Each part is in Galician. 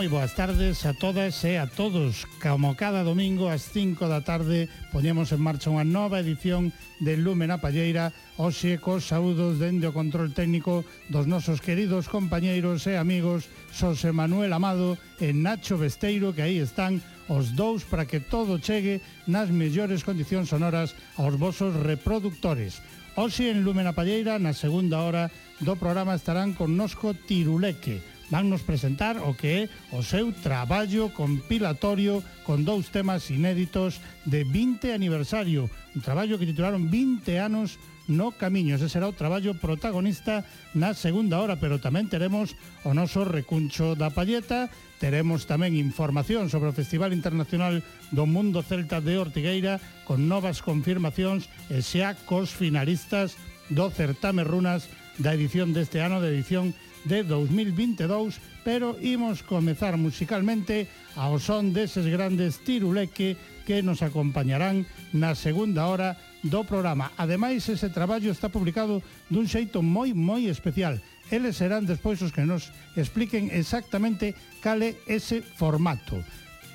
moi boas tardes a todas e a todos. Como cada domingo ás 5 da tarde poñemos en marcha unha nova edición de Lumen a Palleira Oxe cos saúdos dende o control técnico dos nosos queridos compañeiros e amigos Xosé Manuel Amado e Nacho Besteiro que aí están os dous para que todo chegue nas mellores condicións sonoras aos vosos reproductores. Oxe en Lumen a Palleira na segunda hora do programa estarán connosco Tiruleque, vannos presentar o que é o seu traballo compilatorio con dous temas inéditos de 20 aniversario, un traballo que titularon 20 anos no camiño. Ese será o traballo protagonista na segunda hora, pero tamén teremos o noso recuncho da palleta, teremos tamén información sobre o Festival Internacional do Mundo Celta de Ortigueira con novas confirmacións e xa cos finalistas do certame runas da edición deste ano, da edición de 2022, pero imos comezar musicalmente ao son deses grandes tiruleque que nos acompañarán na segunda hora do programa. Ademais, ese traballo está publicado dun xeito moi, moi especial. Eles serán despois os que nos expliquen exactamente cale ese formato.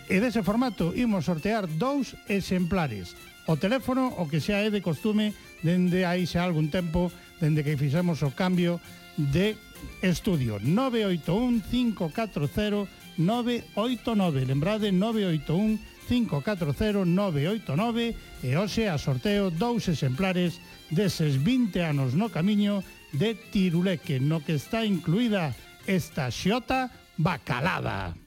E dese formato imos sortear dous exemplares. O teléfono, o que xa é de costume, dende aí xa algún tempo, dende que fixemos o cambio de Estudio 981-540-989. Lembrade 981-540-989 e hoxe a sorteo dous exemplares deses 20 anos no camiño de Tiruleque, no que está incluída esta xota bacalada.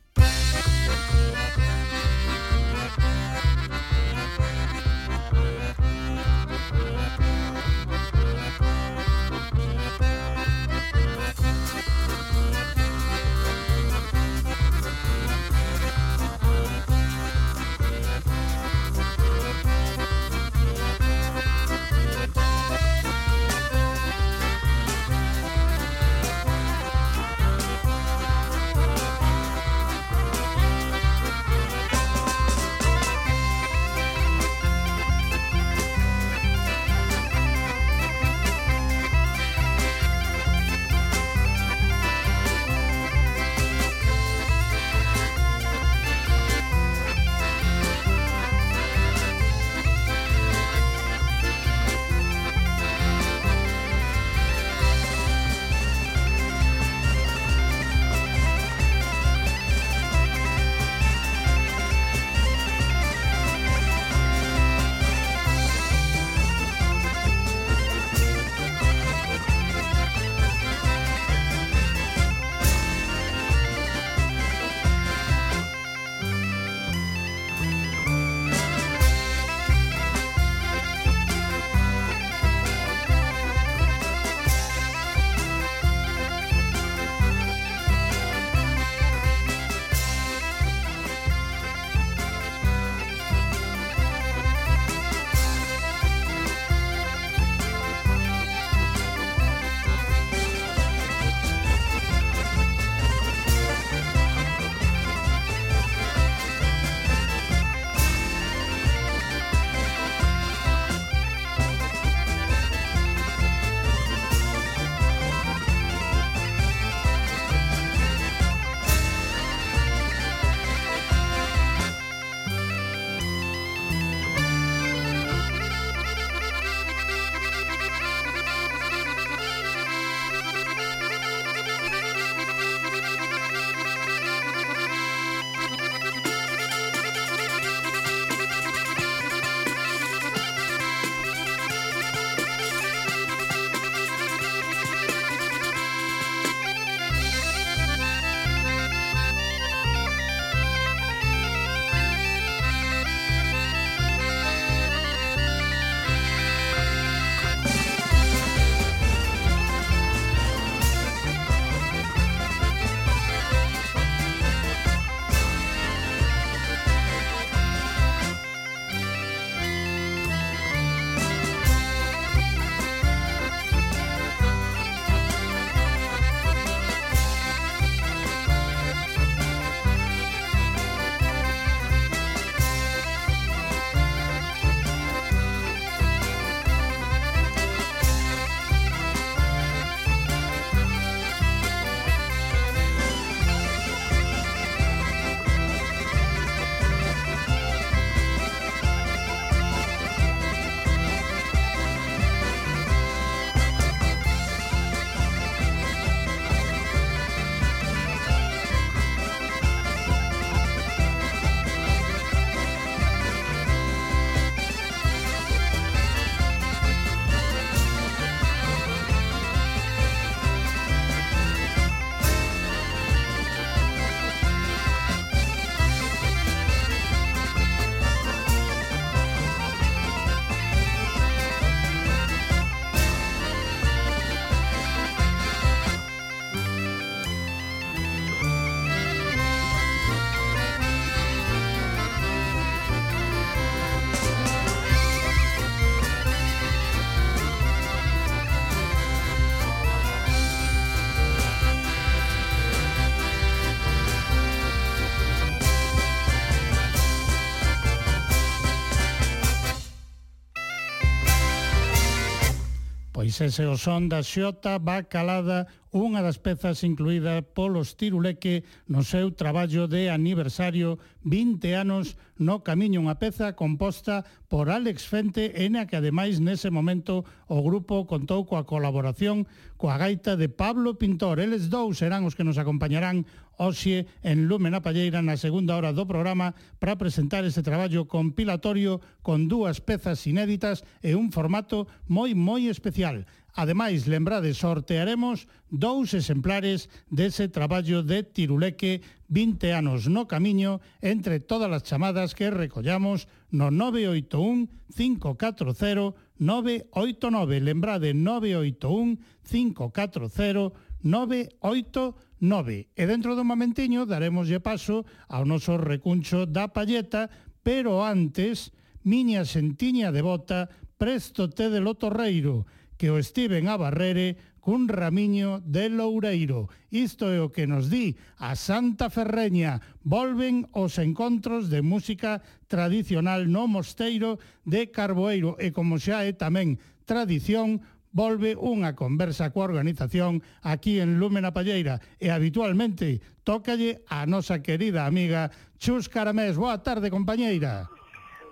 Ese o son da Xota Bacalada, unha das pezas incluída polos Tiruleque no seu traballo de aniversario 20 anos no camiño. Unha peza composta por Alex Fente e na que ademais nese momento o grupo contou coa colaboración coa gaita de Pablo Pintor. Eles dous serán os que nos acompañarán hoxe en Lume na Palleira na segunda hora do programa para presentar ese traballo compilatorio con dúas pezas inéditas e un formato moi moi especial. Ademais, lembrade, sortearemos dous exemplares dese traballo de Tiruleque 20 anos no camiño entre todas as chamadas que recollamos no 981 540 989. Lembrade 981 540 989. E dentro do momentiño daremoslle paso ao noso recuncho da palleta, pero antes, miña sentiña devota, presto te de lotorreiro, que o estiven a barrere, cun ramiño de loureiro. Isto é o que nos di a Santa Ferreña. Volven os encontros de música tradicional no Mosteiro de Carboeiro e como xa é tamén tradición, volve unha conversa coa organización aquí en Lúmena Palleira e habitualmente tócalle a nosa querida amiga Chus Caramés. Boa tarde, compañeira.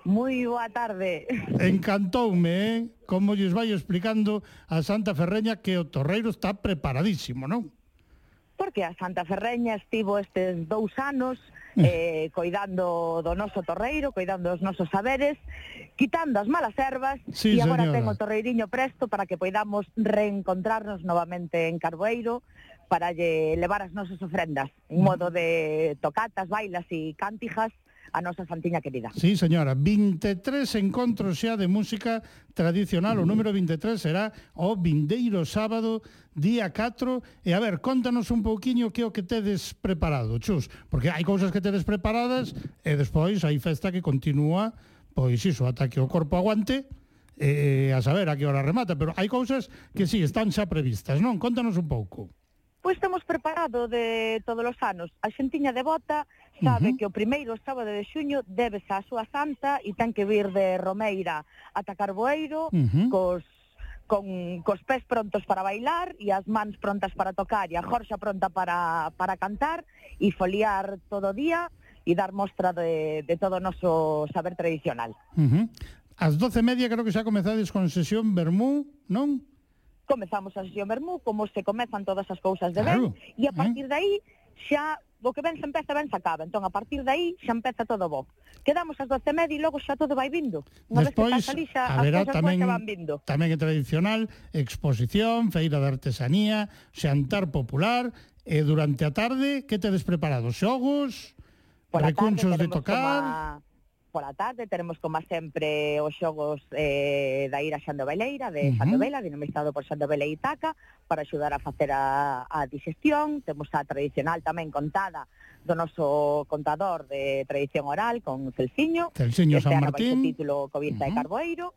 Moi boa tarde. Encantoume, eh? Como lles vai explicando a Santa Ferreña que o Torreiro está preparadísimo, non? Porque a Santa Ferreña estivo estes dous anos mm. eh, coidando do noso torreiro, coidando os nosos saberes, quitando as malas ervas sí, e agora señora. ten o torreiriño presto para que poidamos reencontrarnos novamente en Carboeiro para lle levar as nosas ofrendas, en mm. modo de tocatas, bailas e cántijas a nosa Santiña querida. Sí, señora, 23 encontros xa de música tradicional, o mm. número 23 será o vindeiro sábado, día 4, e a ver, contanos un pouquiño que o que tedes preparado, Chus, porque hai cousas que tedes preparadas e despois hai festa que continúa, pois iso, ata que o corpo aguante, eh, a saber a que hora remata, pero hai cousas que sí, están xa previstas, non? Contanos un pouco. Pois temos preparado de todos os anos. A xentiña devota sabe uh -huh. que o primeiro sábado de xuño débese a súa santa e ten que vir de Romeira ata Carboeiro uh -huh. cos con cos pés prontos para bailar e as mans prontas para tocar e a jorxa pronta para, para cantar e foliar todo o día e dar mostra de, de todo o noso saber tradicional. Uh -huh. As doce e media creo que xa comezades con sesión Bermú, non? comezamos a sesión Bermú, como se comezan todas as cousas de ben, claro. ben, e a partir de aí xa o que ben se empeza, ben se acaba. Entón, a partir de aí, xa empeza todo bo. Quedamos as 12 media e logo xa todo vai vindo. Unha Despois, vez que ali, xa haberá, as tamén, xa van vindo. Tamén é tradicional, exposición, feira de artesanía, xantar popular, e durante a tarde, que tedes preparado? Xogos, Por recunchos tarde, de tocar... Como pola tarde teremos como sempre os xogos eh, da Ira Xando Xandoveleira de uh -huh. Xandovela, dinamizado por Xandovela e Itaca para axudar a facer a, a digestión temos a tradicional tamén contada do noso contador de tradición oral con Celsiño Celsiño San Martín título Covista uh -huh. e Carboeiro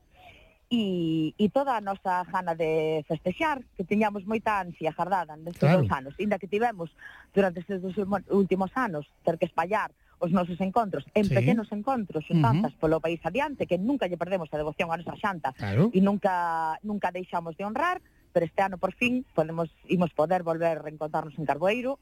e, e toda a nosa gana de festexar, que tiñamos moita ansia jardada nestes claro. dos anos, inda que tivemos durante estes dos últimos anos ter que espallar os nosos encontros, en sí. pequenos encontros, xuntanzas uh -huh. polo país adiante, que nunca lle perdemos a devoción a nosa xanta claro. e nunca nunca deixamos de honrar, pero este ano por fin podemos imos poder volver a reencontrarnos en Carboeiro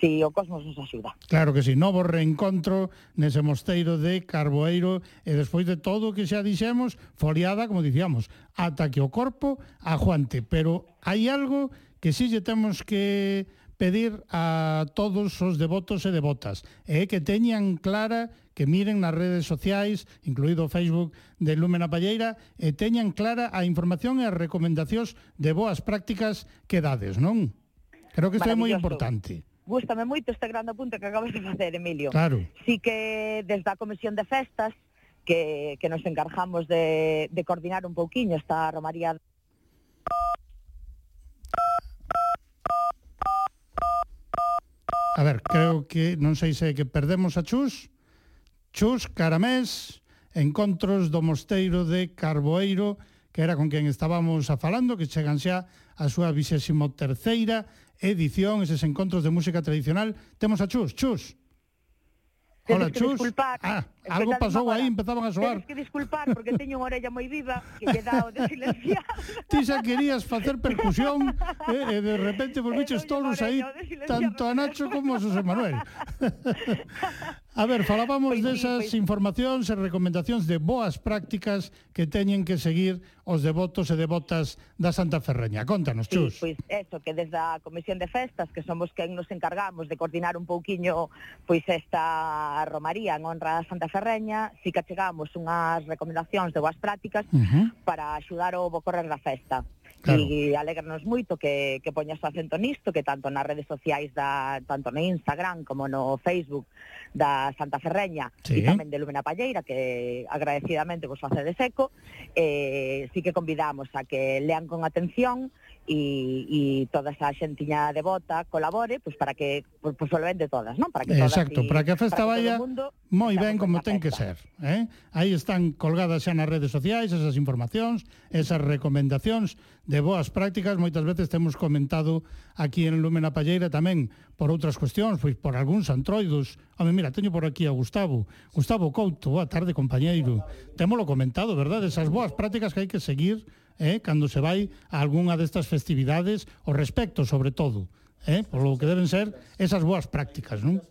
si o cosmos nos axuda. Claro que si, sí, novo reencontro nese mosteiro de Carboeiro e despois de todo o que xa dixemos, foliada, como dicíamos, ata que o corpo aguante, pero hai algo que si lle temos que pedir a todos os devotos e devotas eh, que teñan clara que miren nas redes sociais, incluído o Facebook de Lúmena Palleira, e teñan clara a información e as recomendacións de boas prácticas que dades, non? Creo que isto é moi importante. Gústame moito este grande apunte que acabas de facer, Emilio. Claro. Sí que desde a Comisión de Festas, que, que nos encargamos de, de coordinar un pouquiño esta romaría A ver, creo que non sei se é que perdemos a Chus. Chus Caramés, encontros do mosteiro de Carboeiro, que era con quen estábamos a falando, que chegan xa a súa 23ª edición, eses encontros de música tradicional. Temos a Chus, Chus. Hola, que Chus. disculpar. Ah, algo pasou aí, empezaban a soar. Tedes que disculpar porque teño unha orella moi viva que lle dá o de silenciar. Ti xa querías facer percusión e, e de repente volviches tolos aí, tanto a Nacho como a José Manuel. A ver, falábamos pois, desas pois... informacións e recomendacións de boas prácticas que teñen que seguir os devotos e devotas da Santa Ferreña. Contanos, sí, Chus. Pois eso, que desde a Comisión de Festas, que somos quen nos encargamos de coordinar un pouquiño pois esta romaría en honra a Santa Ferreña, si que chegamos unhas recomendacións de boas prácticas uh -huh. para axudar o bo correr da festa. Claro. E alegranos moito que, que poñas o acento nisto, que tanto nas redes sociais, da, tanto no Instagram como no Facebook da Santa Ferreña sí. e tamén de Lumena Palleira, que agradecidamente vos facedes eco, eh, sí que convidamos a que lean con atención e, e toda esa xentiña devota colabore pois pues, para que pois, pues, solamente todas, non? Para que todas Exacto, y, para que a festa para vaya moi ben como ten que ser, eh? Aí están colgadas xa nas redes sociais esas informacións, esas recomendacións de boas prácticas, moitas veces temos comentado aquí en Lúmena Palleira tamén por outras cuestións, pois por algúns antroidos. Home, mira, teño por aquí a Gustavo, Gustavo Couto, boa tarde, compañeiro. Temolo comentado, verdade? Esas boas prácticas que hai que seguir eh, cando se vai a algunha destas festividades, o respecto sobre todo, eh, por lo que deben ser esas boas prácticas, non?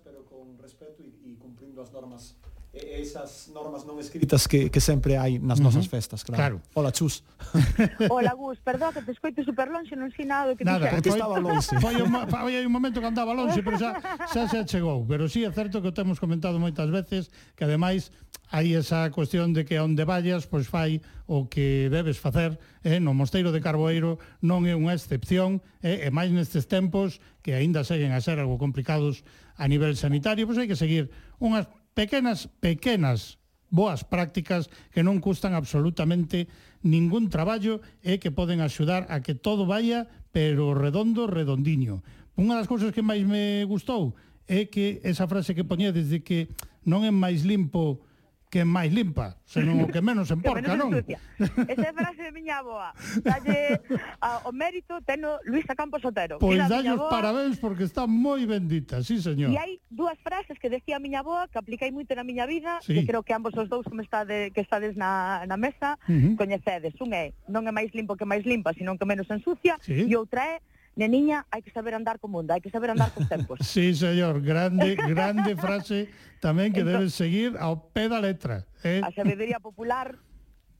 esas normas non escritas que, que sempre hai nas nosas uh -huh. festas, claro. claro. Hola, Chus. Hola, Gus, perdón que te escoito super longe, non sei nada que Nada, porque estaba longe. Foi un, foi un momento que andaba longe, pero xa, xa se chegou. Pero sí é certo que o temos comentado moitas veces, que ademais hai esa cuestión de que onde vayas pois fai o que debes facer eh? no Mosteiro de Carboeiro non é unha excepción eh? e máis nestes tempos que aínda seguen a ser algo complicados a nivel sanitario pois hai que seguir unhas pequenas, pequenas boas prácticas que non custan absolutamente ningún traballo e que poden axudar a que todo vaya pero redondo, redondiño. Unha das cousas que máis me gustou é que esa frase que poñía desde que non é máis limpo que máis limpa, senón o que menos emporca, non? Esa é frase de miña aboa. Dalle a, o mérito teno Luisa Campos Otero. Pois dalle os parabéns porque está moi bendita, sí, señor. E hai dúas frases que decía a miña aboa que apliquei moito na miña vida, sí. que creo que ambos os dous como estade, que estades na, na mesa, uh -huh. coñecedes. Un é, non é máis limpo que máis limpa, senón que menos ensucia, sí. e outra é, neniña, hai que saber andar co mundo, hai que saber andar cos tempos. sí, señor, grande, grande frase tamén que Entonces, debes seguir ao pé da letra. Eh? A sabedoría popular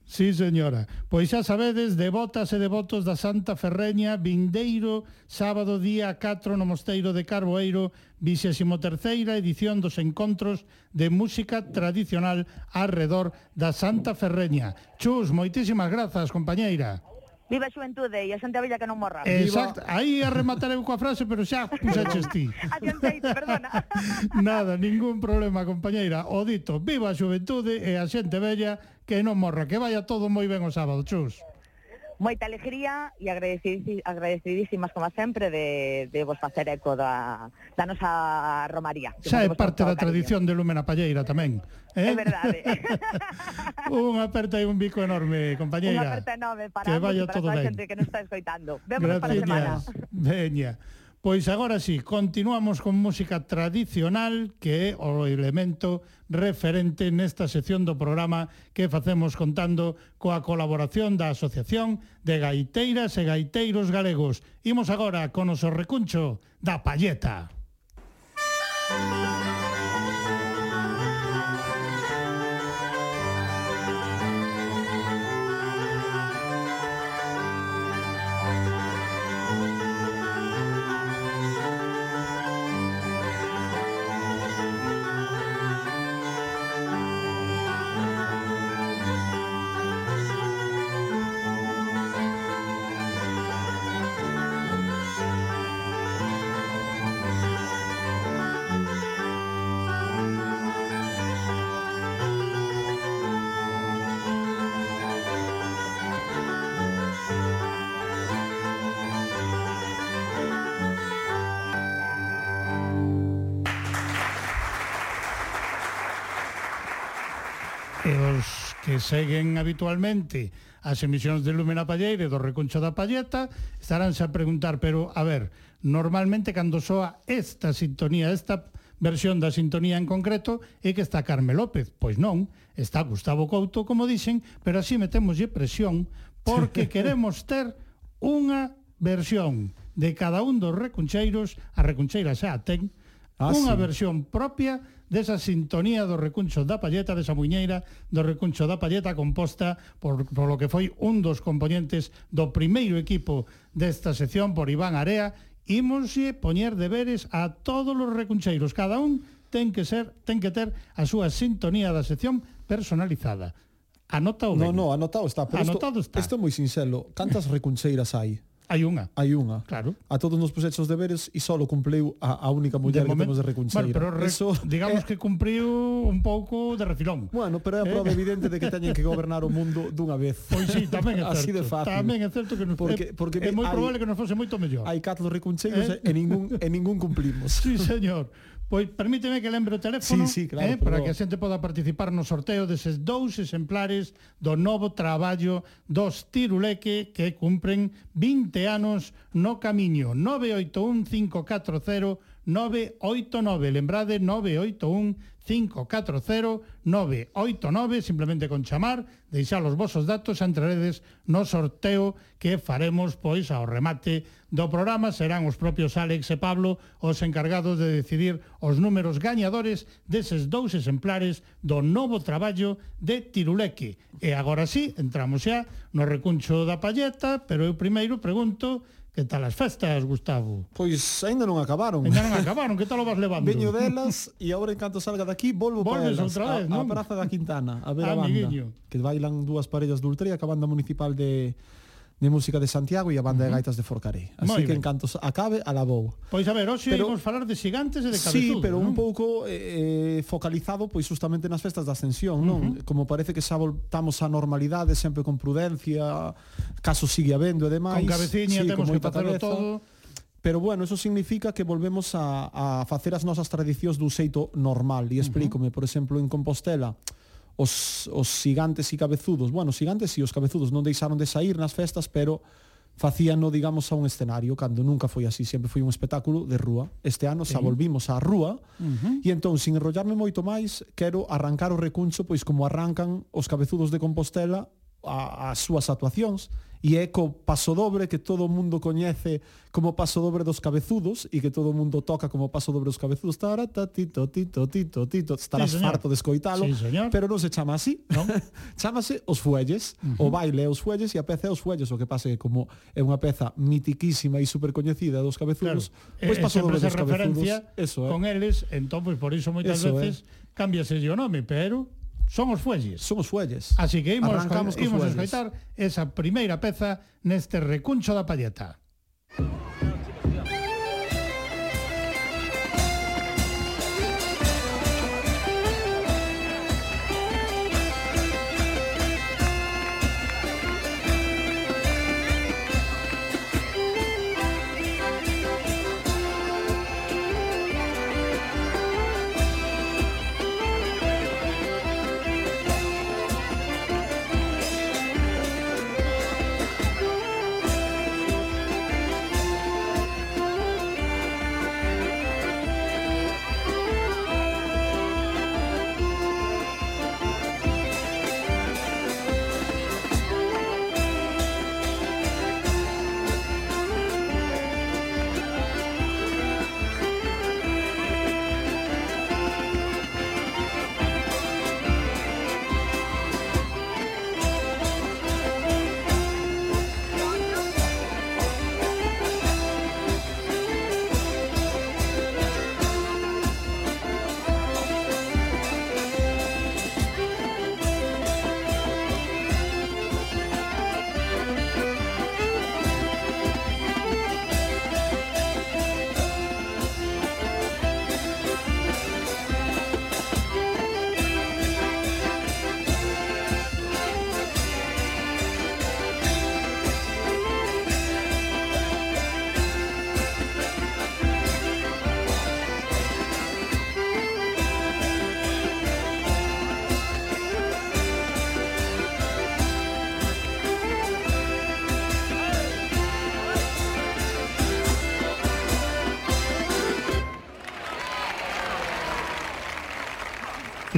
Sí, señora. Pois xa sabedes, devotas e devotos da Santa Ferreña, vindeiro, sábado día 4 no Mosteiro de Carboeiro, 23ª edición dos encontros de música tradicional alrededor da Santa Ferreña. Chus, moitísimas grazas, compañeira. Viva a xuventude e a xente bella que non morra. Exacto, aí a rematar eu coa frase, pero xa puxaches ti. Adianteite, perdona. Nada, ningún problema, compañeira. O dito, viva a xuventude e a xente bella que non morra. Que vaya todo moi ben o sábado, chus moita alegría e agradecidísimas como sempre de, de vos facer eco da, da nosa romaría. Xa é parte da tradición de Lúmena Palleira tamén. Eh? É verdade. un aperta e un bico enorme, compañeira. Aperta enorme para, que vaya para todo a xente que nos está escoitando. Vemos para a semana. Veña. Pois agora sí, continuamos con música tradicional que é o elemento referente nesta sección do programa que facemos contando coa colaboración da Asociación de Gaiteiras e Gaiteiros Galegos. Imos agora con o recuncho da Palleta. Música seguen habitualmente as emisións de Lumena Palleira e do Reconcho da Palleta, estaránse a preguntar, pero, a ver, normalmente cando soa esta sintonía, esta versión da sintonía en concreto é que está Carme López. Pois non, está Gustavo Couto, como dixen, pero así metemoslle presión porque queremos ter unha versión de cada un dos recuncheiros, a recuncheira xa a ten, ah, unha sí. versión propia desa sintonía do recuncho da Palleta, desa muñeira do recuncho da Palleta composta por, por lo que foi un dos componentes do primeiro equipo desta sección por Iván Area, ímonse poñer deberes a todos os recuncheiros, cada un ten que ser, ten que ter a súa sintonía da sección personalizada. Anota o ben. No, no, anotado está, pero anotado isto, está. isto é moi sinxelo. Cantas recuncheiras hai? Hai unha. Hai unha. Claro. A todos nos puseches os deberes e só cumpliu a, a única muller que temos de Recuncheira. Bueno, pero re, Eso, digamos eh, que cumpriu un pouco de refilón. Bueno, pero é a prova eh. evidente de que teñen que gobernar o mundo dunha vez. Pois sí, tamén é certo. Así de fácil. Tamén é certo que nos porque, porque é, é moi probable que nos fose moito mellor. Hai catro recuncheiros eh? e ningún e ningún cumplimos. Sí, señor. Pois permíteme que lembre o teléfono sí, sí, claro, eh, pero... para que a xente poda participar no sorteo deses dous exemplares do novo traballo dos Tiruleque que cumpren 20 anos no camiño. 981 540 989, lembrade 981 540 989, simplemente con chamar, deixar os vosos datos e entraredes no sorteo que faremos pois ao remate do programa. Serán os propios Alex e Pablo os encargados de decidir os números gañadores deses dous exemplares do novo traballo de Tiruleque. E agora sí, entramos xa no recuncho da palleta, pero eu primeiro pregunto Que tal as festas, Gustavo? Pois aínda non acabaron. Aínda non acabaron, que tal o vas levando? Veño delas e agora en canto salga daqui volvo Volves para elas, outra vez, a, non? a Praza da Quintana, a ver ah, a banda, amiguinho. que bailan dúas parellas de Ultra e a banda municipal de de música de Santiago e a banda uh -huh. de gaitas de Forcaré. Así Moi que ben. en canto acabe, alabou. Pois a ver, hoxe pero, imos falar de xigantes e de cabezudos. Sí, pero non? un pouco eh, eh focalizado pois justamente nas festas da Ascensión, non? Uh -huh. Como parece que xa voltamos á normalidade, sempre con prudencia, caso sigue habendo e demais. Con cabeciña sí, temos que facelo todo. Pero bueno, eso significa que volvemos a, a facer as nosas tradicións do xeito normal. E explícome, uh -huh. por exemplo, en Compostela, os, os gigantes e cabezudos, bueno, os gigantes e os cabezudos non deixaron de sair nas festas, pero facíano, digamos, a un escenario, cando nunca foi así, sempre foi un espectáculo de rúa. Este ano xa volvimos á rúa, uh -huh. e entón, sin enrollarme moito máis, quero arrancar o recuncho, pois como arrancan os cabezudos de Compostela a, as súas actuacións, e é co paso dobre que todo o mundo coñece como paso dobre dos cabezudos e que todo o mundo toca como paso dobre dos cabezudos tara ta, tito tito tito tito estarás sí, farto de escoitalo sí, señor. pero non se chama así non? chamase os fuelles uh -huh. o baile é os fuelles e a peza é os fuelles o que pase que como é unha peza mitiquísima e super coñecida dos cabezudos claro. pois eh, paso dobre dos cabezudos eso, eh? con eles entón pois por iso moitas eso, veces eh? cámbiase o nome pero son os fuelles. Son os fuelles. Así que imos, Arrancamos imos escoitar esa primeira peza neste recuncho da palleta. Música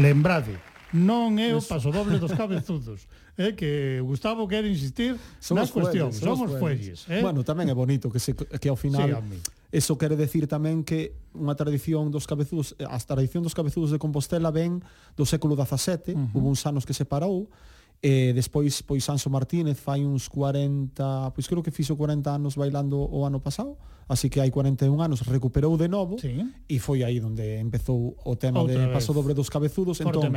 Lembrade, non é o paso doble dos cabezudos. É eh, que Gustavo quer insistir somos nas cuestións, somos fuelles, eh? Bueno, tamén é bonito que se que ao final sí, Eso quere decir tamén que unha tradición dos cabezudos, a tradición dos cabezudos de Compostela ven do século XVII, uh -huh. hubo uns anos que se parou, E despois pois Anso Martínez fai uns 40, pois creo que fixo 40 anos bailando o ano pasado, así que hai 41 anos recuperou de novo sí. e foi aí onde empezou o tema Outra de vez. Paso dobre dos cabezudos, entón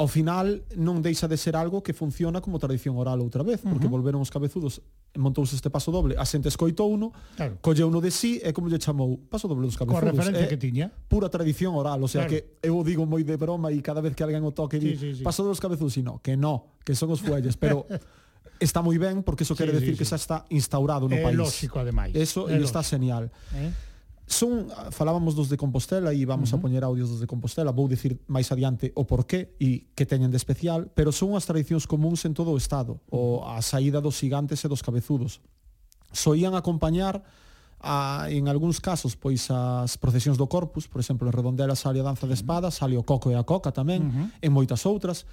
ao final non deixa de ser algo que funciona como tradición oral outra vez, porque uh -huh. volveron os cabezudos montouse este paso doble, a xente escoitou uno, claro. colleu uno de sí e como lle chamou paso doble dos cabezudos. Con referencia é que tiña. Pura tradición oral, o sea claro. que eu o digo moi de broma e cada vez que alguén o toque sí, di, sí, sí. paso dos cabezudos, e no, que no, que son os fuelles, pero está moi ben porque eso sí, quere decir sí, sí. que xa está instaurado no é país. É lógico ademais. Eso é lógico. está genial. Eh? Son, falábamos dos de Compostela e vamos uh -huh. a poñer audios dos de Compostela, vou dicir máis adiante o porqué e que teñen de especial, pero son as tradicións comuns en todo o Estado, o a saída dos gigantes e dos cabezudos. Soían acompañar a, en algúns casos pois as procesións do corpus, por exemplo, en Redondela sale a danza de espadas, sale o coco e a coca tamén, uh -huh. en moitas outras,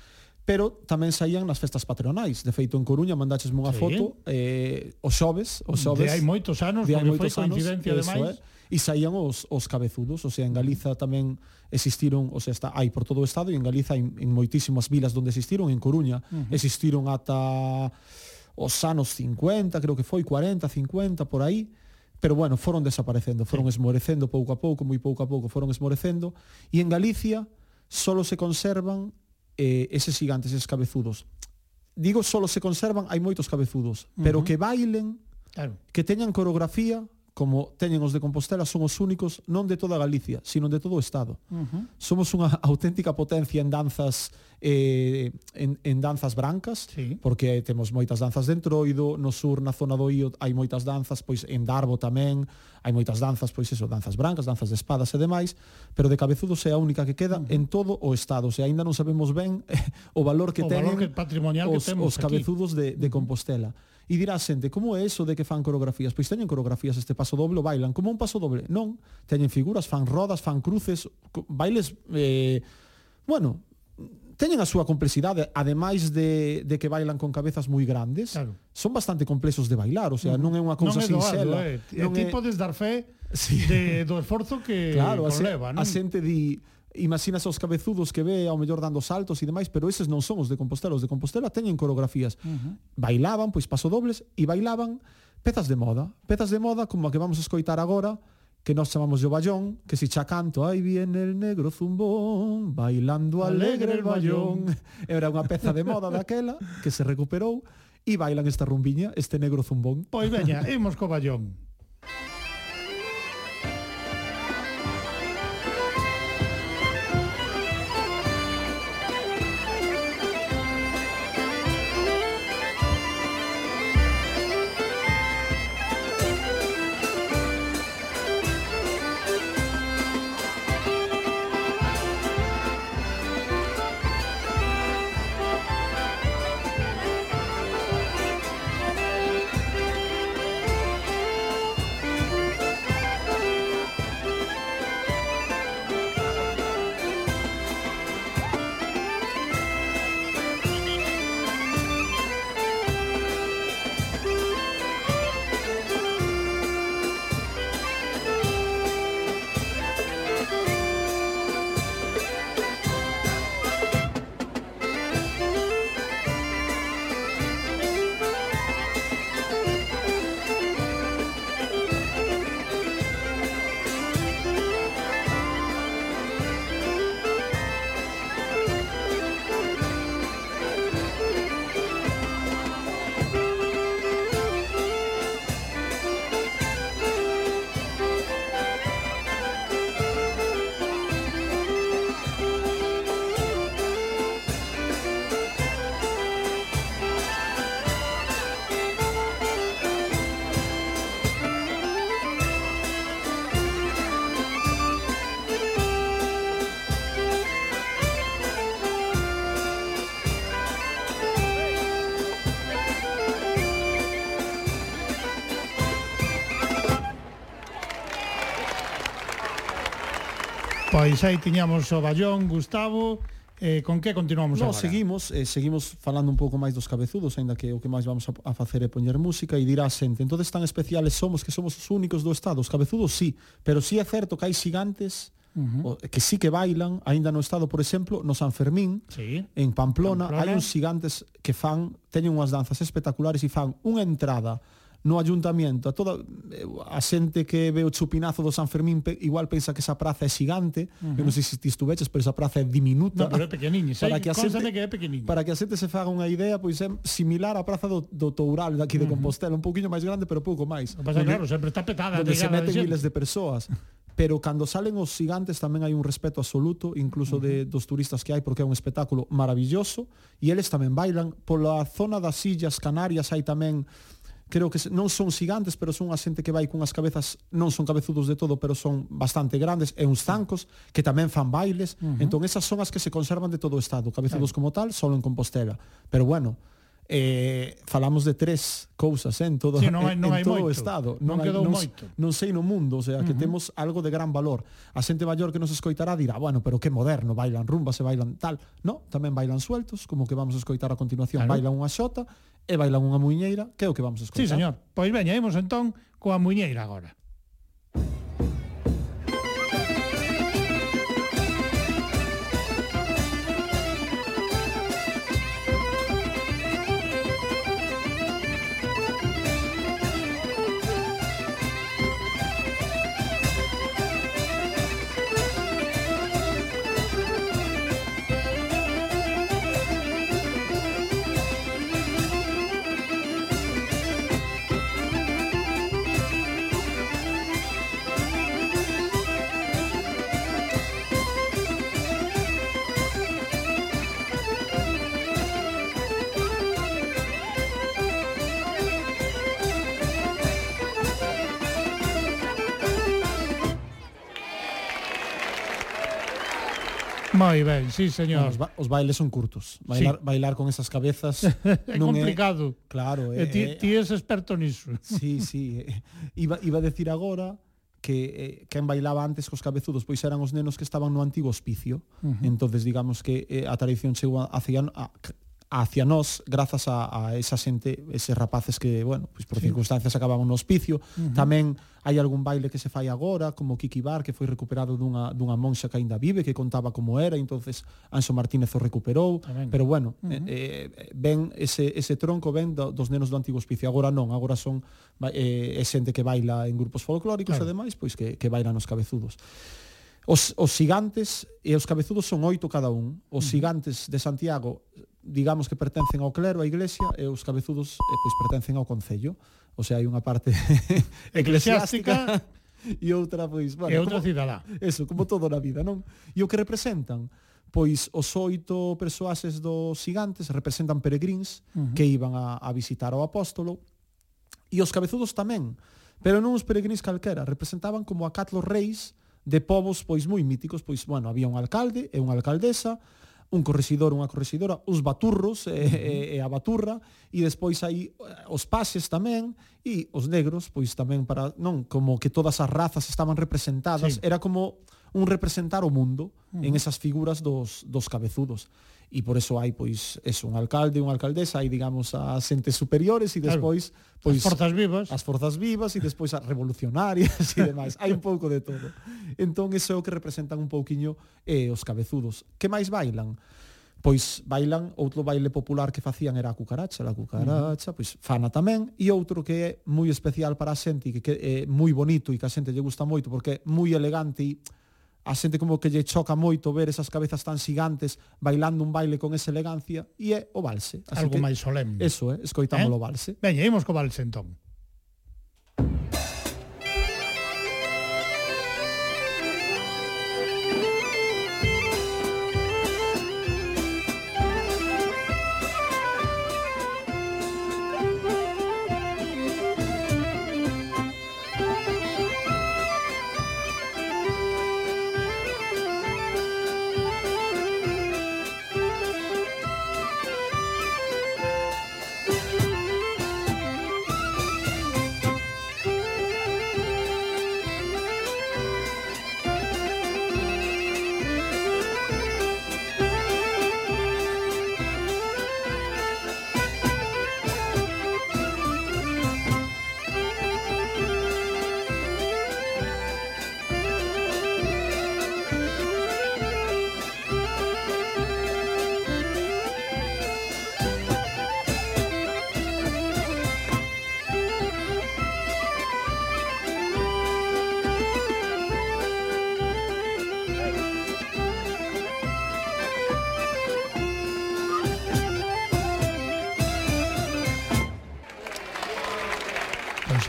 pero tamén saían nas festas patronais. De feito, en Coruña mandaches unha sí. foto eh, os xoves, os xoves. De hai moitos anos, de hai moitos foi anos, coincidencia de máis. Eh, e saían os, os cabezudos, o sea, en Galiza tamén existiron, o sea, está, hai por todo o estado e en Galiza en, en moitísimas vilas onde existiron, en Coruña uh -huh. existiron ata os anos 50, creo que foi 40, 50 por aí pero bueno, foron desaparecendo, foron sí. esmorecendo pouco a pouco, moi pouco a pouco foron esmorecendo, e en Galicia solo se conservan eh, eses gigantes, eses cabezudos. Digo, solo se conservan, hai moitos cabezudos, uh -huh. pero que bailen, claro. que teñan coreografía, como teñen os de Compostela, son os únicos non de toda Galicia, sino de todo o Estado. Uh -huh. Somos unha auténtica potencia en danzas eh, en, en danzas brancas, sí. porque temos moitas danzas de Entroido, no sur, na zona do Ío, hai moitas danzas, pois en Darbo tamén, hai moitas danzas, pois eso, danzas brancas, danzas de espadas e demais, pero de cabezudos é a única que queda uh -huh. en todo o Estado, se aínda non sabemos ben o valor que o teñen valor que patrimonial os, que temos os cabezudos aquí. de, de Compostela. Uh -huh E dirá a xente, como é eso de que fan coreografías? Pois teñen coreografías este paso doble, bailan como un paso doble. Non, teñen figuras, fan rodas, fan cruces, bailes... Eh, bueno, teñen a súa complexidade, ademais de, de que bailan con cabezas moi grandes, claro. son bastante complexos de bailar, o sea, non é unha cousa non é sinxela. Doado, eh. Non ti é... podes dar fe sí. de, do esforzo que claro, conleva, non? a xente di imaginas os cabezudos que ve ao mellor dando saltos e demais, pero eses non son os de Compostela, os de Compostela teñen coreografías. Uh -huh. Bailaban pois pasodobles e bailaban pezas de moda, pezas de moda como a que vamos a escoitar agora, que nós chamamos o ballón, que se xa canto, aí viene el negro zumbón, bailando alegre el ballón. Era unha peza de moda daquela que se recuperou e bailan esta rumbiña, este negro zumbón. Pois veña, imos co ballón. Pois aí tiñamos o Ballón, Gustavo, Eh, con que continuamos no, agora? seguimos, eh, seguimos falando un pouco máis dos cabezudos, aínda que o que máis vamos a, a facer é poñer música e dirá a xente, entonces tan especiales somos que somos os únicos do estado, os cabezudos sí, pero sí é certo que hai xigantes Uh -huh. que sí que bailan, aínda no estado, por exemplo, no San Fermín, sí. en Pamplona, Pamplona, hai uns gigantes que fan, teñen unhas danzas espectaculares e fan unha entrada no ayuntamiento, a toda eh, a xente que ve o chupinazo do San Fermín pe, igual pensa que esa praza é xigante, uh -huh. eu non sei se ti estuveches, pero esa praza é diminuta. No, pero é pequeniña, sei para que, a xente, que é pequeniña. Para que a xente se faga unha idea, pois é similar á praza do, do Toural daqui de uh -huh. Compostela, un pouquiño máis grande, pero pouco máis. O pasa, donde, claro, sempre está petada. Donde se meten de miles de persoas. pero cando salen os gigantes tamén hai un respeto absoluto, incluso uh -huh. de dos turistas que hai porque é un espectáculo maravilloso e eles tamén bailan pola zona das Illas Canarias hai tamén creo que non son xigantes, pero son unha xente que vai cunhas cabezas, non son cabezudos de todo, pero son bastante grandes, e uns zancos que tamén fan bailes. Uh -huh. Entón esas son as que se conservan de todo o estado, cabezudos claro. como tal, solo en Compostela. Pero bueno, eh, falamos de tres cousas eh, en todo, sí, non hai, non en, todo moito. o estado non, non, quedou non, moito. non sei no mundo o sea, que uh -huh. temos algo de gran valor a xente maior que nos escoitará dirá bueno, pero que moderno, bailan rumba, se bailan tal no, tamén bailan sueltos, como que vamos a escoitar a continuación, claro. bailan unha xota e bailan unha muiñeira, que é o que vamos a escoitar. Sí, señor. Pois veña, imos entón coa muiñeira agora. Moi ben, sí, señor. Bueno, os, ba os bailes son curtos. Bailar, sí. bailar con esas cabezas é non complicado. É, claro, é, ti, eh, eh, ti és experto niso. Sí, sí. Iba, iba a decir agora que eh, quen bailaba antes cos cabezudos pois eran os nenos que estaban no antigo hospicio. Uh -huh. Entonces digamos que eh, a tradición chegou hacia a, a hacia nós grazas a, a esa xente, eses rapaces que, bueno, pois por sí. circunstancias acababan no hospicio. Uh -huh. Tamén hai algún baile que se fai agora, como Kiki Bar, que foi recuperado dunha, dunha monxa que aínda vive, que contaba como era, entonces Anxo Martínez o recuperou, Tamén. pero bueno, uh -huh. eh, eh ben ese, ese tronco ben do, dos nenos do antigo hospicio. Agora non, agora son eh, xente que baila en grupos folclóricos claro. e demais, pois que, que bailan os cabezudos. Os, os gigantes e os cabezudos son oito cada un. Os gigantes de Santiago digamos que pertencen ao clero, á iglesia, e os cabezudos eh, pois pertencen ao concello. O sea, hai unha parte eclesiástica e outra pois, bueno, e outra como, cidadá. Eso, como todo na vida, non? E o que representan? pois os oito persoaxes dos gigantes representan peregrins uh -huh. que iban a, a visitar ao apóstolo e os cabezudos tamén, pero non os peregrins calquera, representaban como a catlos reis de povos pois moi míticos, pois bueno, había un alcalde e unha alcaldesa, un correxidor, unha correxidora, os baturros eh, e, uh -huh. Eh, e, eh, e a baturra, e despois aí os pases tamén, e os negros, pois tamén para, non, como que todas as razas estaban representadas, sí. era como un representar o mundo uh -huh. en esas figuras dos, dos cabezudos e por eso hai pois es un alcalde unha alcaldesa, hai digamos as entes superiores e despois claro, pois as forzas vivas, as forzas vivas e despois as revolucionarias e demais. Hai un pouco de todo. Entón eso é o que representan un pouquiño eh, os cabezudos. Que máis bailan? Pois bailan outro baile popular que facían era a cucaracha, a cucaracha, uh -huh. pois fana tamén e outro que é moi especial para a xente e que, que é moi bonito e que a xente lle gusta moito porque é moi elegante e a xente como que lle choca moito ver esas cabezas tan gigantes bailando un baile con esa elegancia e é o valse. Así Algo máis solemne. Eso, eh? escoitámoslo eh? o valse. Veña, imos co valse entón. Thank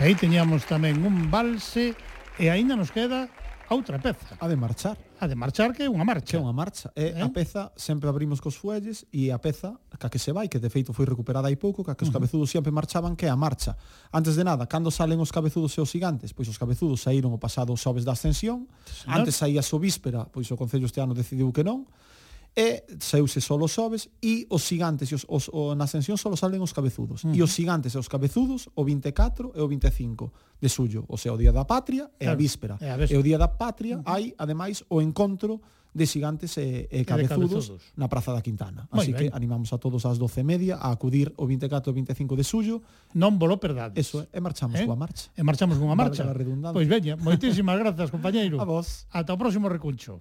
Aí teñamos tamén un valse e aínda nos queda outra peza. A de marchar. A de marchar que é unha marcha. Que é unha marcha. E eh? a peza, sempre abrimos cos fuelles e a peza ca que se vai, que de feito foi recuperada hai pouco, ca que os cabezudos sempre marchaban, que é a marcha. Antes de nada, cando salen os cabezudos e os gigantes? Pois os cabezudos saíron o pasado xoves da ascensión, Señor. antes saía a víspera, pois o Concello este ano decidiu que non, e seuse só os xoves e os gigantes e os, os, o, na ascensión só salen os cabezudos. Uh -huh. E os gigantes e os cabezudos o 24 e o 25 de suyo, o sea, o día da patria claro. e a víspera. E, a e o día da patria uh -huh. hai ademais o encontro de xigantes e, e cabezudos, cabezudos na Praza da Quintana. Moi Así ben. que animamos a todos ás 12 e media a acudir o 24 e 25 de suyo. Non volo perdades. Eso, e marchamos eh? coa marcha. E marchamos cunha marcha. Pois veña, moitísimas grazas, compañeiro. A vos. Ata o próximo recuncho.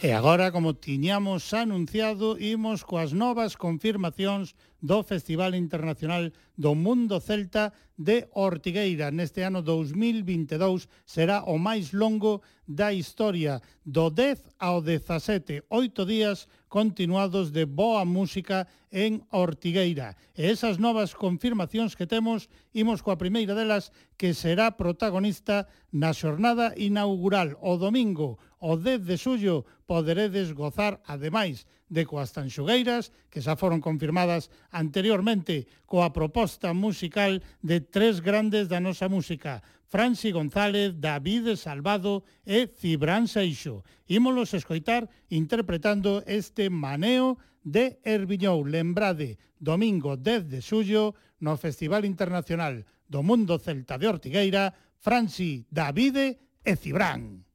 E agora, como tiñamos anunciado, imos coas novas confirmacións do Festival Internacional do Mundo Celta de Ortigueira. Neste ano 2022 será o máis longo da historia, do 10 ao 17, oito días continuados de boa música en Ortigueira. E esas novas confirmacións que temos, imos coa primeira delas que será protagonista na xornada inaugural o domingo o 10 de xullo poderedes gozar, ademais de coas tanxugueiras, que xa foron confirmadas anteriormente, coa proposta musical de tres grandes da nosa música, Franci González, David Salvado e Cibran Seixo. Ímolos escoitar interpretando este maneo de Herbiñou. Lembrade, domingo 10 de xullo, no Festival Internacional do Mundo Celta de Ortigueira, Franci, Davide e Cibran.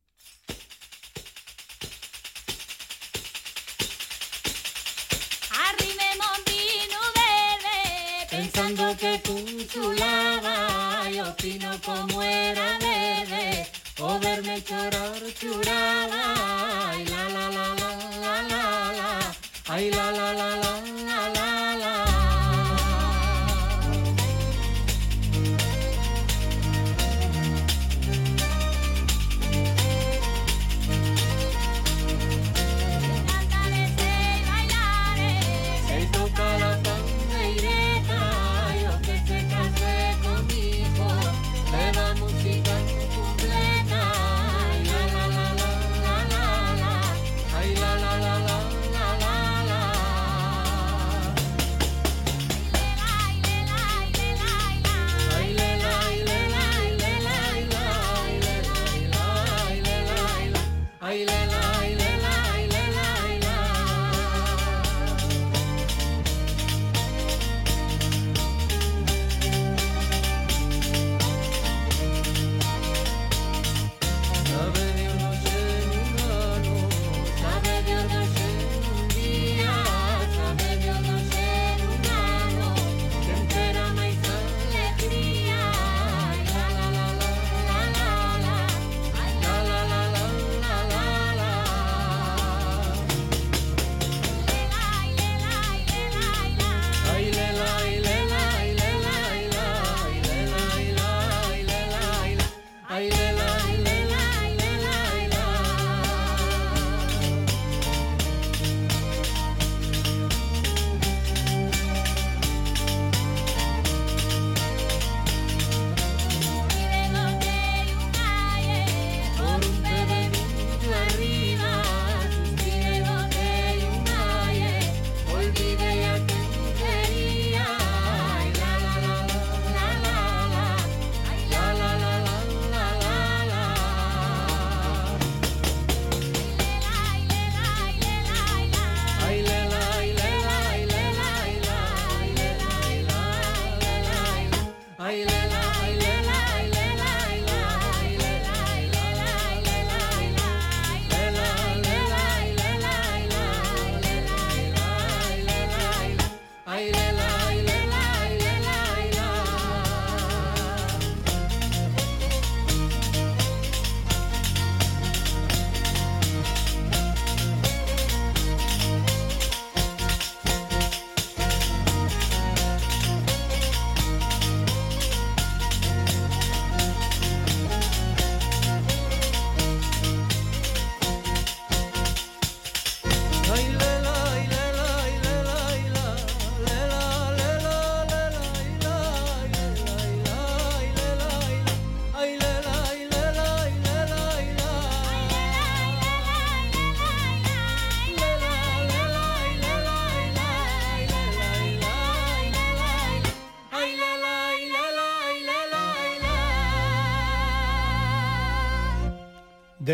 Que tú chulaba, yo opino como era verde, o verme llorar churaba, ay la la la la la la la, ay la la la la la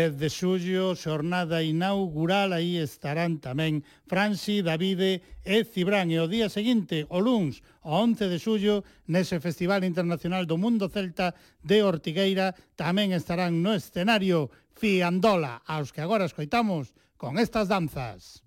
10 de xullo, xornada inaugural, aí estarán tamén Franci, Davide e Cibrán. E o día seguinte, o luns, o 11 de xullo, nese Festival Internacional do Mundo Celta de Ortigueira, tamén estarán no escenario Fiandola, aos que agora escoitamos con estas danzas.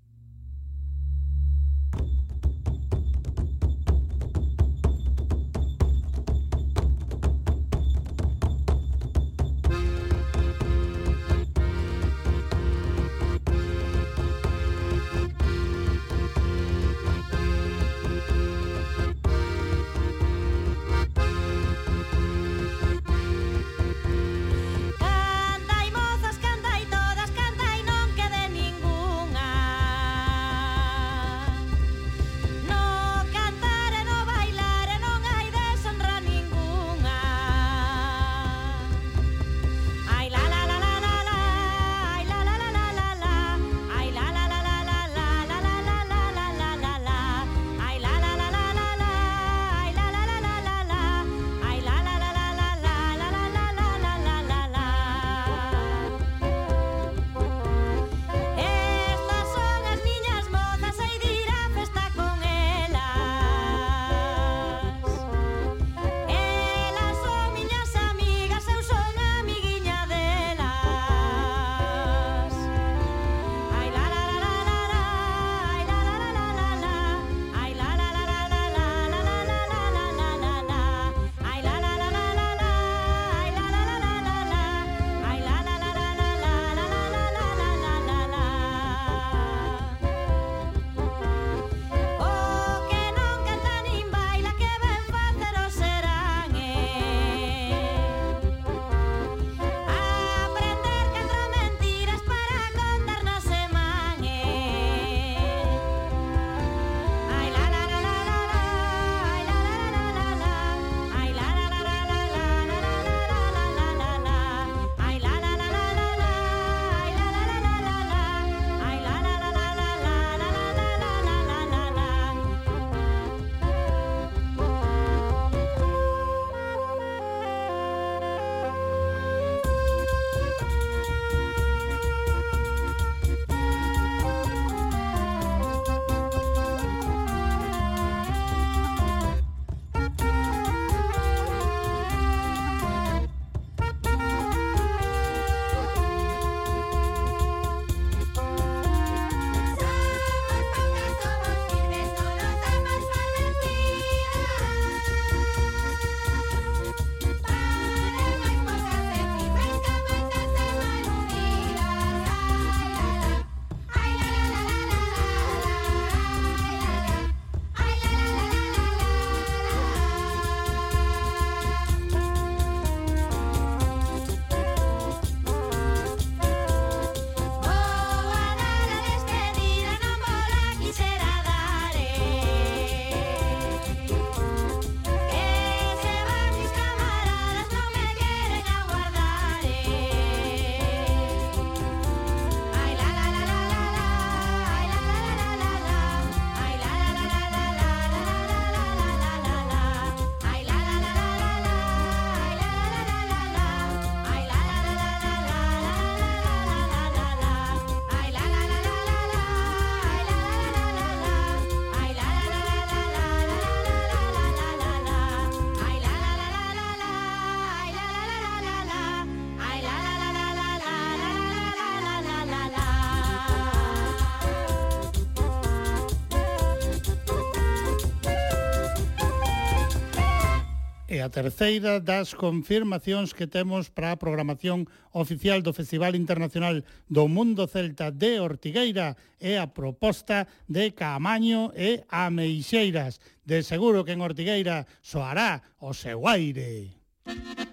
terceira das confirmacións que temos para a programación oficial do Festival Internacional do Mundo Celta de Ortigueira é a proposta de Camaño e Ameixeiras. De seguro que en Ortigueira soará o seu aire. Música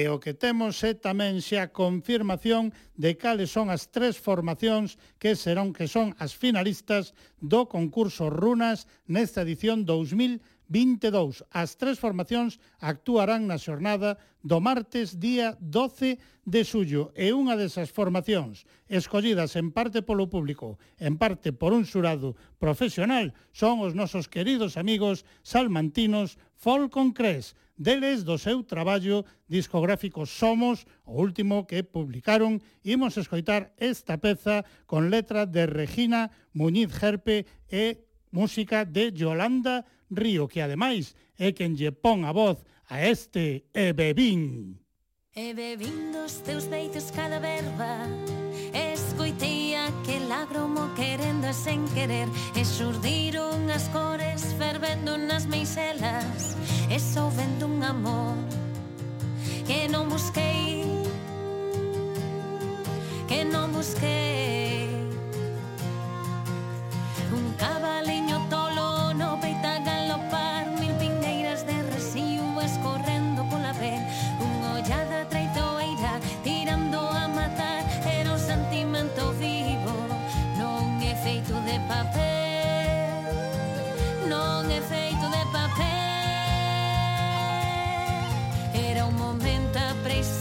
e o que temos é tamén xa confirmación de cales son as tres formacións que serán que son as finalistas do concurso Runas nesta edición 2022. As tres formacións actuarán na xornada do martes día 12 de xullo e unha desas formacións escollidas en parte polo público, en parte por un xurado profesional, son os nosos queridos amigos salmantinos Folcon Cres, deles do seu traballo discográfico Somos, o último que publicaron. Imos escoitar esta peza con letra de Regina Muñiz Gerpe e música de Yolanda Río, que ademais é quen lle pon a voz a este Ebebín. E bebín dos teus beitos cada verba Escoitei aquel agromo que e sen querer. E xurdiron as cores fervendo nas meiselas E soubendo un amor que non busquei Que non busquei Un cabaliño tormenta presente.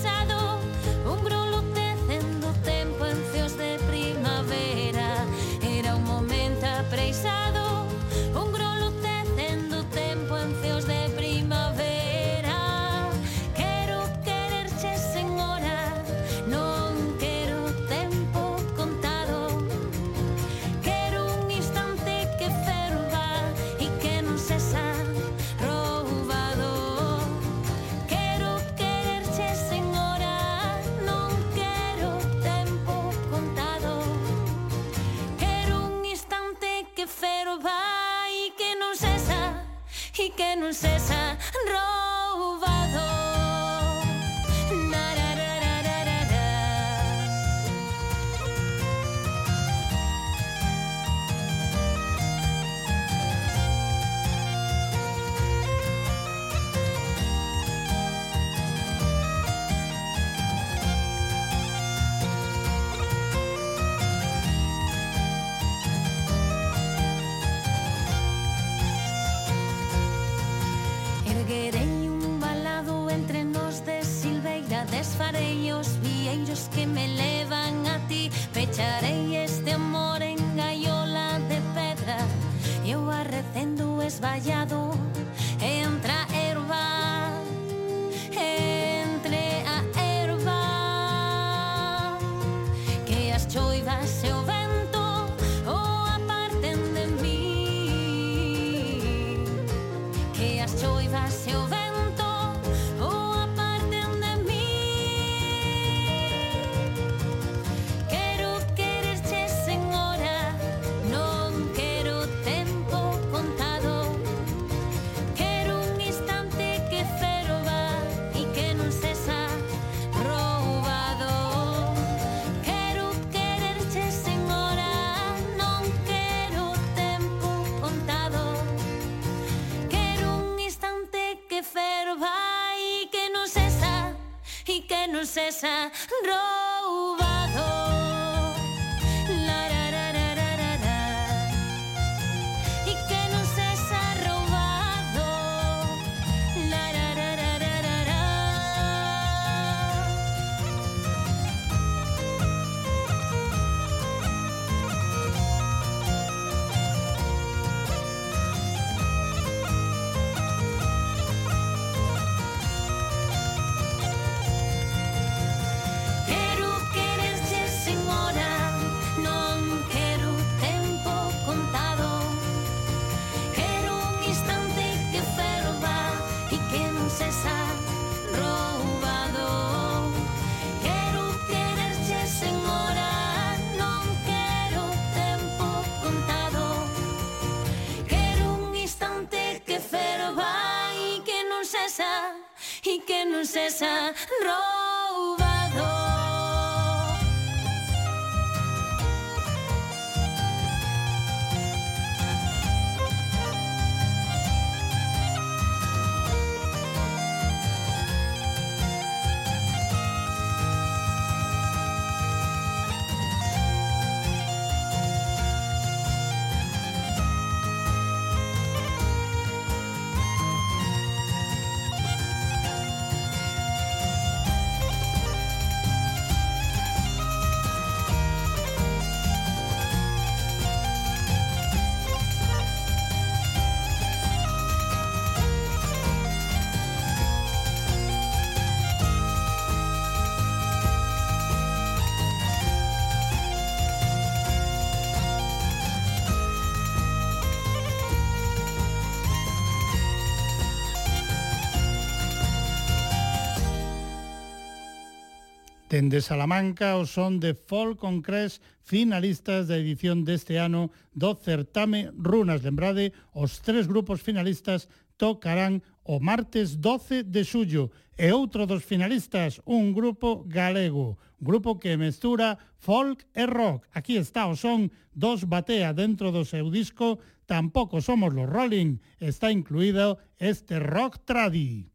Dende Salamanca o son de Folk on Cres finalistas da edición deste ano do certame Runas. Lembrade, os tres grupos finalistas tocarán o martes 12 de xullo e outro dos finalistas, un grupo galego, grupo que mestura folk e rock. Aquí está o son dos batea dentro do seu disco Tampouco somos los Rolling, está incluído este rock tradi.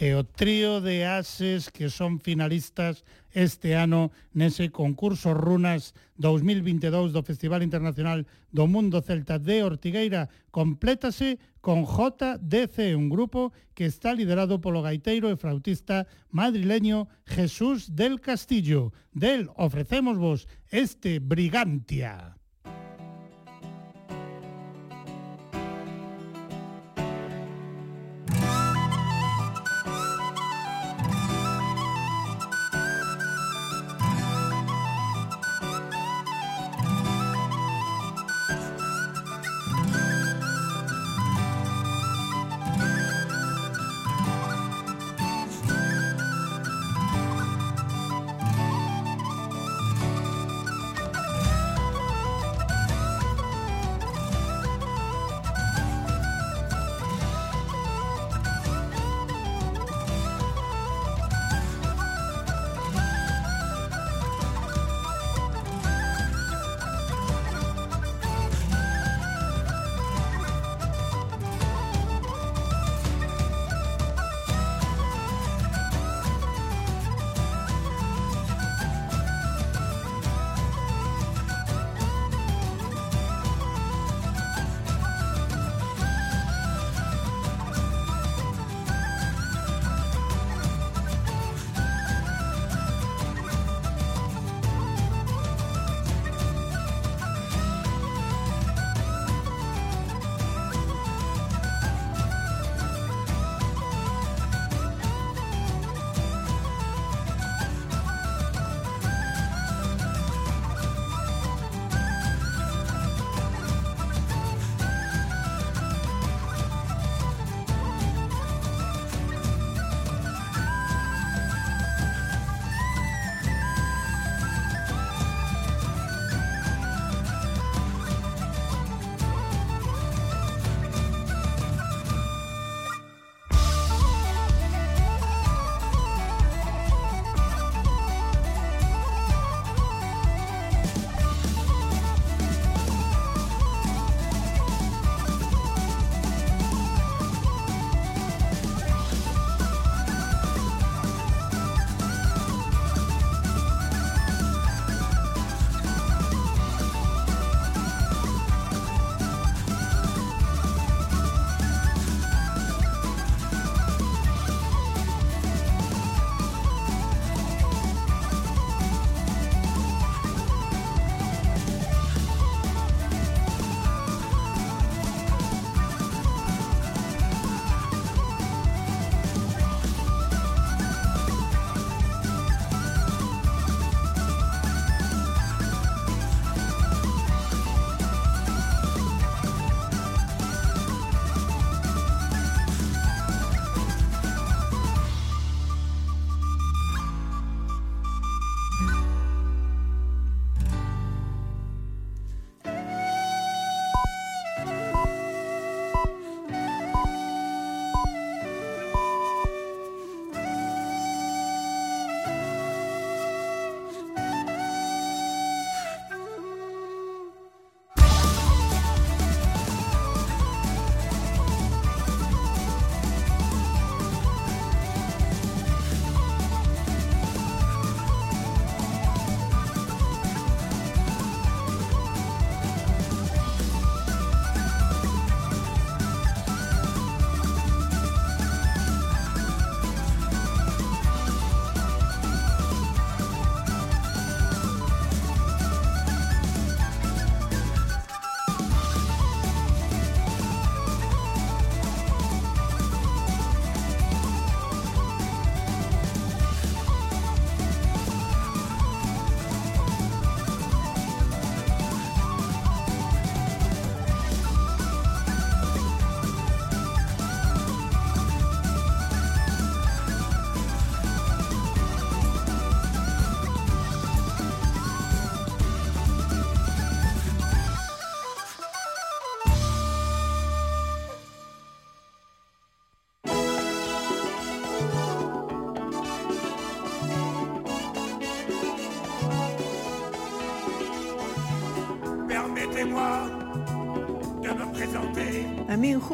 e o trío de ases que son finalistas este ano nese concurso Runas 2022 do Festival Internacional do Mundo Celta de Ortigueira complétase con JDC, un grupo que está liderado polo gaiteiro e flautista madrileño Jesús del Castillo. Del ofrecemos vos este Brigantia.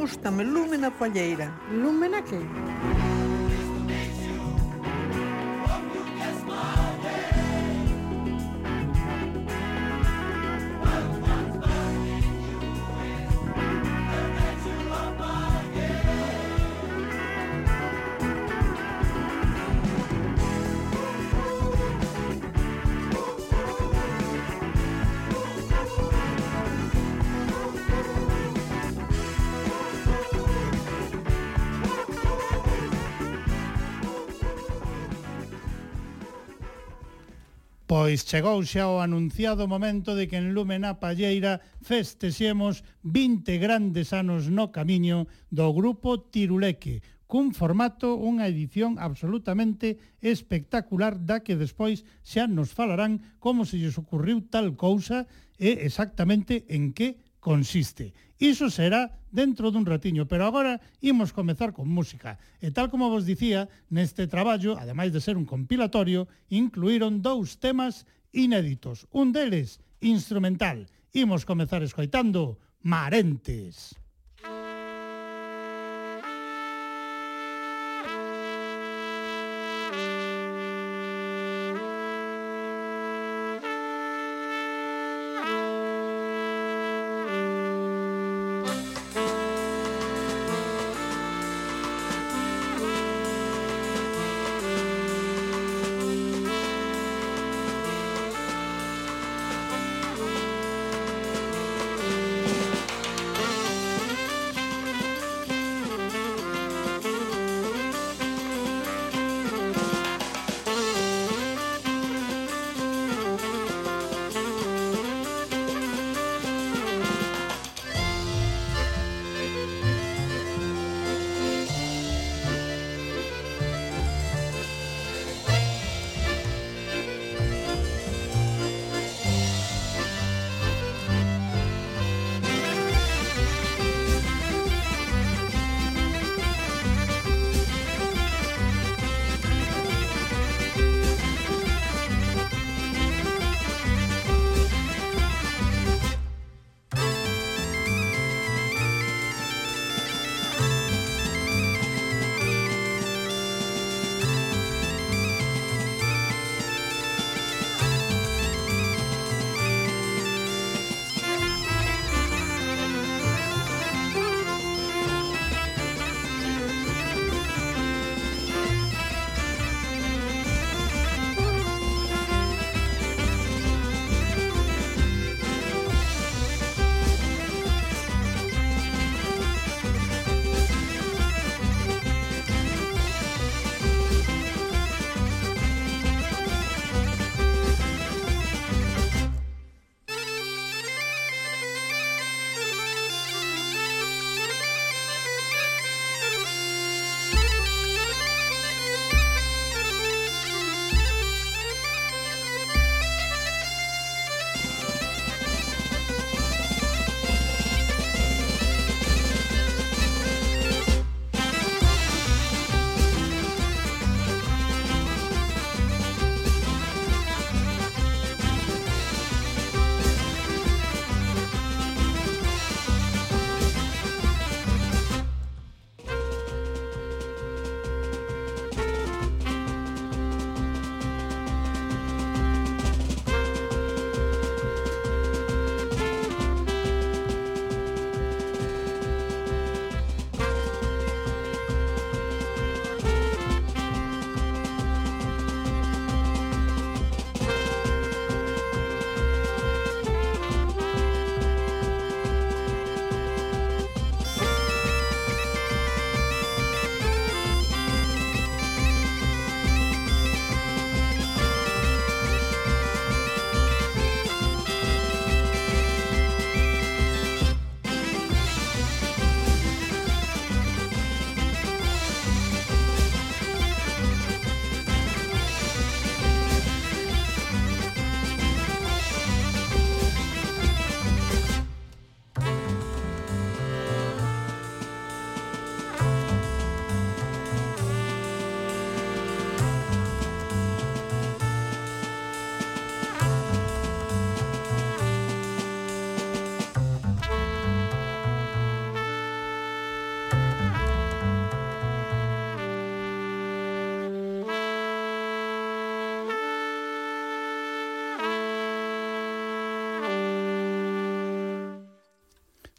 gústame Lúmena Palleira. Lúmena que? Pois chegou xa o anunciado momento de que en Lume na Palleira festexemos 20 grandes anos no camiño do grupo Tiruleque, cun formato, unha edición absolutamente espectacular da que despois xa nos falarán como se lles ocurriu tal cousa e exactamente en que consiste. Iso será dentro dun ratiño, pero agora imos comezar con música. E tal como vos dicía, neste traballo, ademais de ser un compilatorio, incluíron dous temas inéditos. Un deles, instrumental. Imos comezar escoitando Marentes.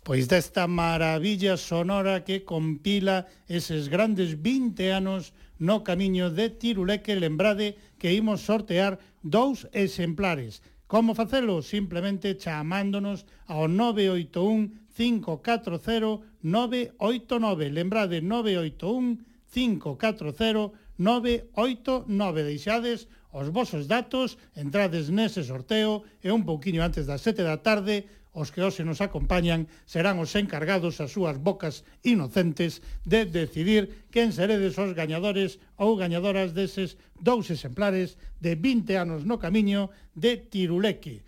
pois desta maravilla sonora que compila eses grandes 20 anos no camiño de Tiruleque. Lembrade que imos sortear dous exemplares. Como facelo? Simplemente chamándonos ao 981 540 989. Lembrade 981 540 989. Deixades os vosos datos, entrades nese sorteo e un pouquiño antes das 7 da tarde Os que hoxe nos acompañan serán os encargados as súas bocas inocentes de decidir quen seredes os gañadores ou gañadoras deses dous exemplares de 20 anos no camiño de Tiruleque.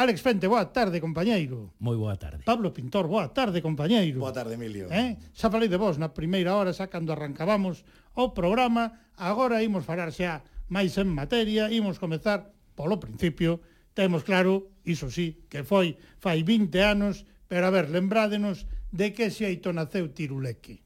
Alex Fente, boa tarde, compañeiro. Moi boa tarde. Pablo Pintor, boa tarde, compañeiro. Boa tarde, Emilio. Eh? Xa falei de vos na primeira hora, xa cando arrancábamos o programa, agora imos falar xa máis en materia, imos comezar polo principio, Temos claro, iso sí, que foi fai 20 anos, pero a ver, lembrádenos de que xeito naceu Tiruleque.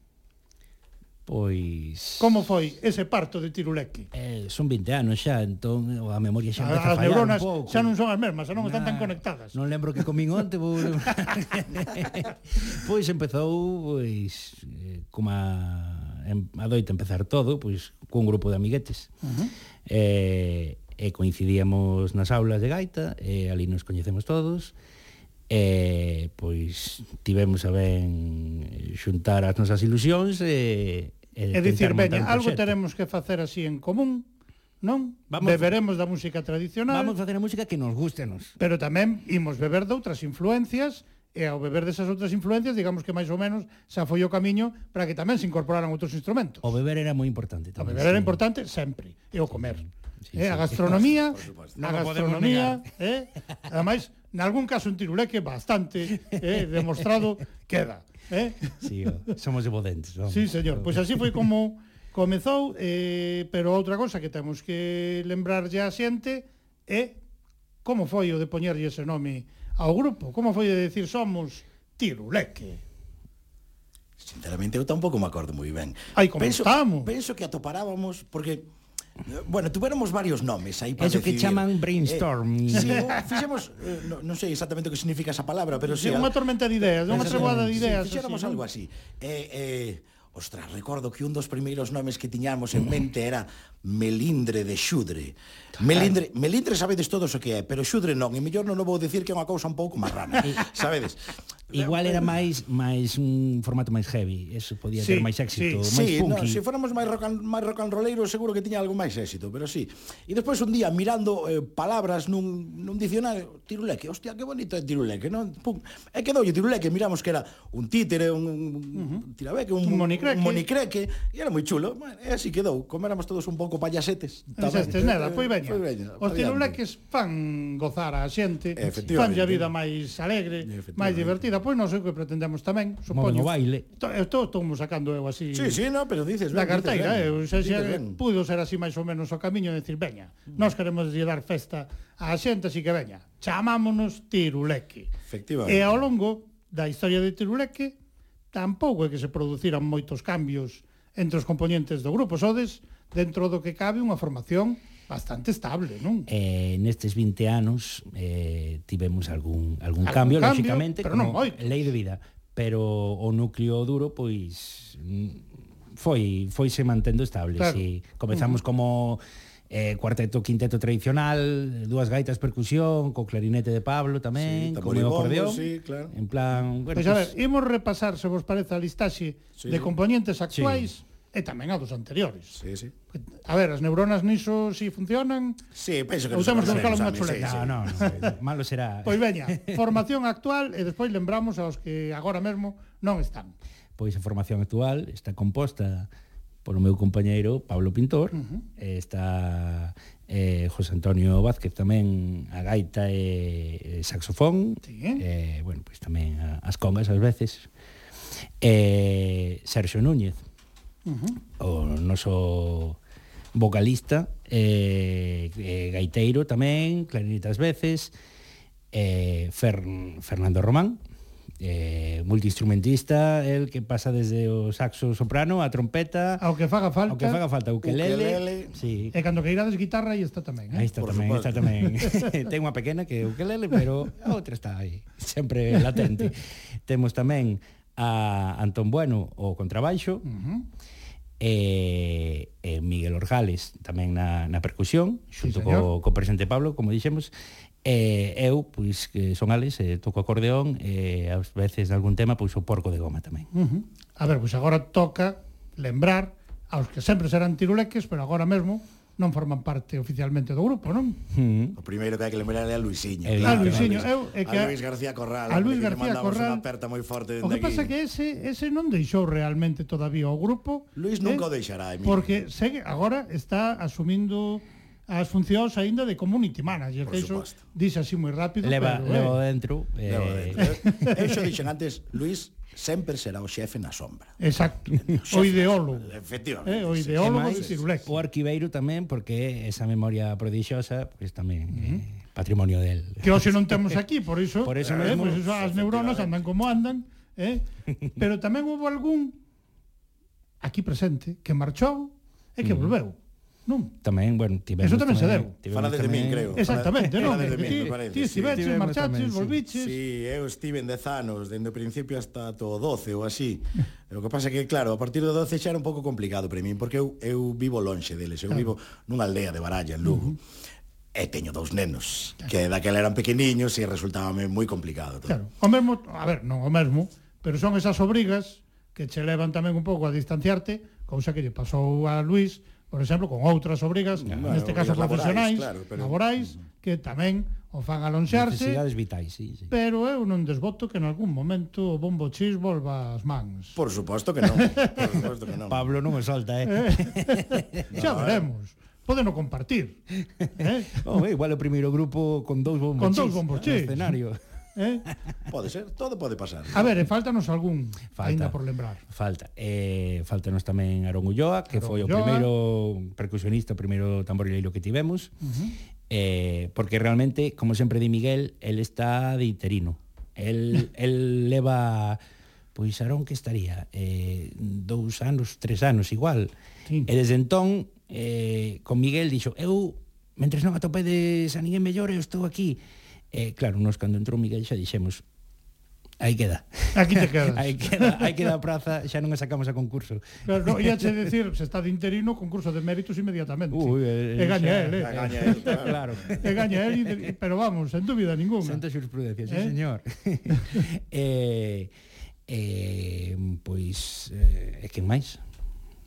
Pois... Como foi ese parto de Tiruleque? Eh, son 20 anos xa, entón a memoria xa empeza a, fallar neuronas un pouco. xa non son as mesmas, xa non nah, están tan conectadas. Non lembro que comín onte, vou... pois empezou, pois, eh, como a, em, a doita empezar todo, pois, cun grupo de amiguetes. Uh -huh. eh, e coincidíamos nas aulas de gaita e ali nos coñecemos todos e pois tivemos a ben xuntar as nosas ilusións e, e É dicir, veña, algo teremos que facer así en común non? Vamos, Beberemos da música tradicional. Vamos facer a música que nos guste nos. Pero tamén imos beber de outras influencias e ao beber desas outras influencias, digamos que máis ou menos xa foi o camiño para que tamén se incorporaran outros instrumentos. O beber era moi importante. Tamén, o beber era sí. importante sempre, e o comer. Sí. Eh, sí, a gastronomía, na gastronomía, eh, ademais, nalgún caso en Tiruleque bastante eh, demostrado queda. Eh? Sí, somos evidentes. Vamos. Sí, señor. Pois pues así foi como comezou, eh, pero outra cousa que temos que lembrar a xente é eh, como foi o de poñerlle ese nome ao grupo, como foi de decir somos Tiruleque. Sinceramente, eu tampouco me acordo moi ben. Ai, como penso, estamos? Penso que atoparábamos, porque Bueno, tuveramos varios nomes aí para Eso decidir. que chaman brainstorm. Eh, sí, fixemos, eh, no, non sei exactamente o que significa esa palabra, pero sí, sí unha tormenta de ideas, unha treboada de ideas. Sí, fixéramos así, algo así. Eh, eh, Ostras, recordo que un dos primeiros nomes que tiñamos en mente era melindre de xudre. Melindre, melindre sabedes todos o que é, pero xudre non, e mellor non o vou dicir que é unha cousa un pouco máis rana, sabedes? Igual era máis máis un formato máis heavy, eso podía sí, ter máis éxito, sí, máis sí, funky. No, se si fóramos máis rock and, máis rock and rolleiro, seguro que tiña algo máis éxito, pero sí. E despois un día mirando eh, palabras nun, nun dicionario, tiruleque, hostia, que bonito é tiruleque, non? Pum. E quedoulle tiruleque, miramos que era un títere, un, un uh -huh. tirabeque, un, un monicreque. un monicreque, e era moi chulo. E así quedou, como éramos todos un pouco pouco payasetes. Xestes nada, pois veña. Pois veña Os tiruleques fan gozar a xente, fan a vida máis alegre, máis divertida. Pois non sei o que pretendemos tamén, supoño. O baile. Estou estamos eh, sacando eu así. Sí, sí, no, pero dices, ben, da carteira, eh, eu se, se puido ser así máis ou menos o camiño de decir, veña, mm. nós queremos dar festa á xente, así que veña, chamámonos tiruleque. Efectivamente. E ao longo da historia de tiruleque tampouco é que se produciran moitos cambios entre os componentes do grupo, sodes dentro do que cabe unha formación bastante estable, non? Eh, nestes 20 anos eh, tivemos algún, algún, algún cambio, cambio, lógicamente, pero non lei de vida, pero o núcleo duro, pois, mm, foi, foise mantendo estable. Claro. Si comezamos como eh, cuarteto, quinteto tradicional, dúas gaitas percusión, co clarinete de Pablo tamén, sí, o meu acordeón. Sí, claro. En plan, bueno, pues, pues, a ver, imos repasar, se vos parece, a listaxe sí. de componentes actuais. Sí e tamén a dos anteriores. Sí, sí. A ver, as neuronas niso si funcionan? Sí, penso que temos que buscar unha chuleta. Sí, sí. No, no, no, malo será. Eh. Pois veña, formación actual e despois lembramos aos que agora mesmo non están. Pois a formación actual está composta polo meu compañeiro Pablo Pintor, uh -huh. está eh, José Antonio Vázquez tamén a gaita e, e saxofón, sí. eh, bueno, pois tamén as congas ás veces, eh, Sergio Núñez, uh -huh. o noso vocalista, eh, eh, gaiteiro tamén, clarinetas veces, eh, Fer, Fernando Román, eh, multiinstrumentista, el que pasa desde o saxo soprano a trompeta, ao que faga falta, ao que faga falta, ukelele, ukelele. Sí. E cando queirades guitarra aí está tamén, eh? Aí está Por tamén, está tamén. Ten unha pequena que é ukelele, pero a outra está aí, sempre latente. Temos tamén a Antón Bueno o contrabaixo, uh -huh. e, e Miguel Orgales tamén na, na percusión, xunto sí, co, co presente Pablo, como dixemos, e eu, pois, que son Alex e toco acordeón, e ás veces algún tema, pois, o porco de goma tamén. Uh -huh. A ver, pois agora toca lembrar aos que sempre serán tiruleques, pero agora mesmo non forman parte oficialmente do grupo, non? Mm. O primeiro que hai que lembrar é a Luisiño. Eh, claro, a Luisiño, eu é que a Luis García Corral, a Luis García Corral unha aperta moi forte dende aquí. O que pasa que ese ese non deixou realmente todavía o grupo. Luis eh, nunca o deixará, Emilio. Porque segue agora está asumindo as funcións aínda de community manager, Por que iso dixe así moi rápido, leva, pero, leva eh. dentro. Eh. Leva dentro. eu xo dixen antes, Luis sempre será o xefe na sombra. Exacto, o ideólogo. Efectivamente. Eh, o ideólogo máis, de Cirulec. O arquiveiro tamén, porque esa memoria prodixosa, pois tamén... Uh -huh. eh, patrimonio del. Que hoxe non temos aquí, por iso, por eso eh, mesmo, pues iso as neuronas andan como andan, eh? pero tamén houve algún aquí presente que marchou e que volveu. Non? Tamén, bueno, tivemos Eso tamén, tamén se deu. Fala desde tamén... min, creo. Exactamente, non? Ti estiveches, marchaches, volviches... Sí, eu estive en 10 anos, dende o principio hasta to 12 ou así. o que pasa é que, claro, a partir do 12 xa era un pouco complicado para min, porque eu, eu vivo lonxe deles, eu vivo nunha aldea de Baralla, en Lugo. Uh -huh e teño dous nenos, que daquela eran pequeniños e resultábame moi complicado. Todo. Claro, o mesmo, a ver, non o mesmo, pero son esas obrigas que che levan tamén un pouco a distanciarte, cousa que lle pasou a Luis por exemplo, con outras obrigas, no, neste caso profesionais, laborais, claro, pero... laborais que tamén o fan alonxarse. Necesidades vitais, sí, sí. Pero eu non desboto que en algún momento o bombo chis volva as mans. Por suposto que non. Por suposto que non. Pablo non me solta, eh. eh no, Xa veremos. Podeno compartir. Eh? Oh, igual o primeiro grupo con dous bombos con dous bombos chis. escenario. Eh? Pode ser, todo pode pasar. A ver, e faltanos algún falta, ainda por lembrar. Falta. Eh, faltanos tamén Aron Ulloa, que Aron foi Ulloa. o primeiro percusionista, o primeiro tamborileiro que tivemos. Uh -huh. eh, porque realmente, como sempre di Miguel, el está de interino. El, el leva pois Aron que estaría eh, dous anos, tres anos igual. Sí. E desde entón, eh, con Miguel dixo, eu, mentres non atopedes a ninguén mellor, eu estou aquí eh, claro, nos cando entrou Miguel xa dixemos Aí queda. Aquí te quedas. aí queda, aí queda a praza, xa non a sacamos a concurso. Pero no, ia che decir, se está de interino, concurso de méritos inmediatamente. Ui, eh, e gaña el, eh. gaña el, claro. claro. E gaña el, pero vamos, sen dúbida ninguna. Senta xurisprudencia, sí, eh? señor. eh, eh, pois, eh, é quen máis?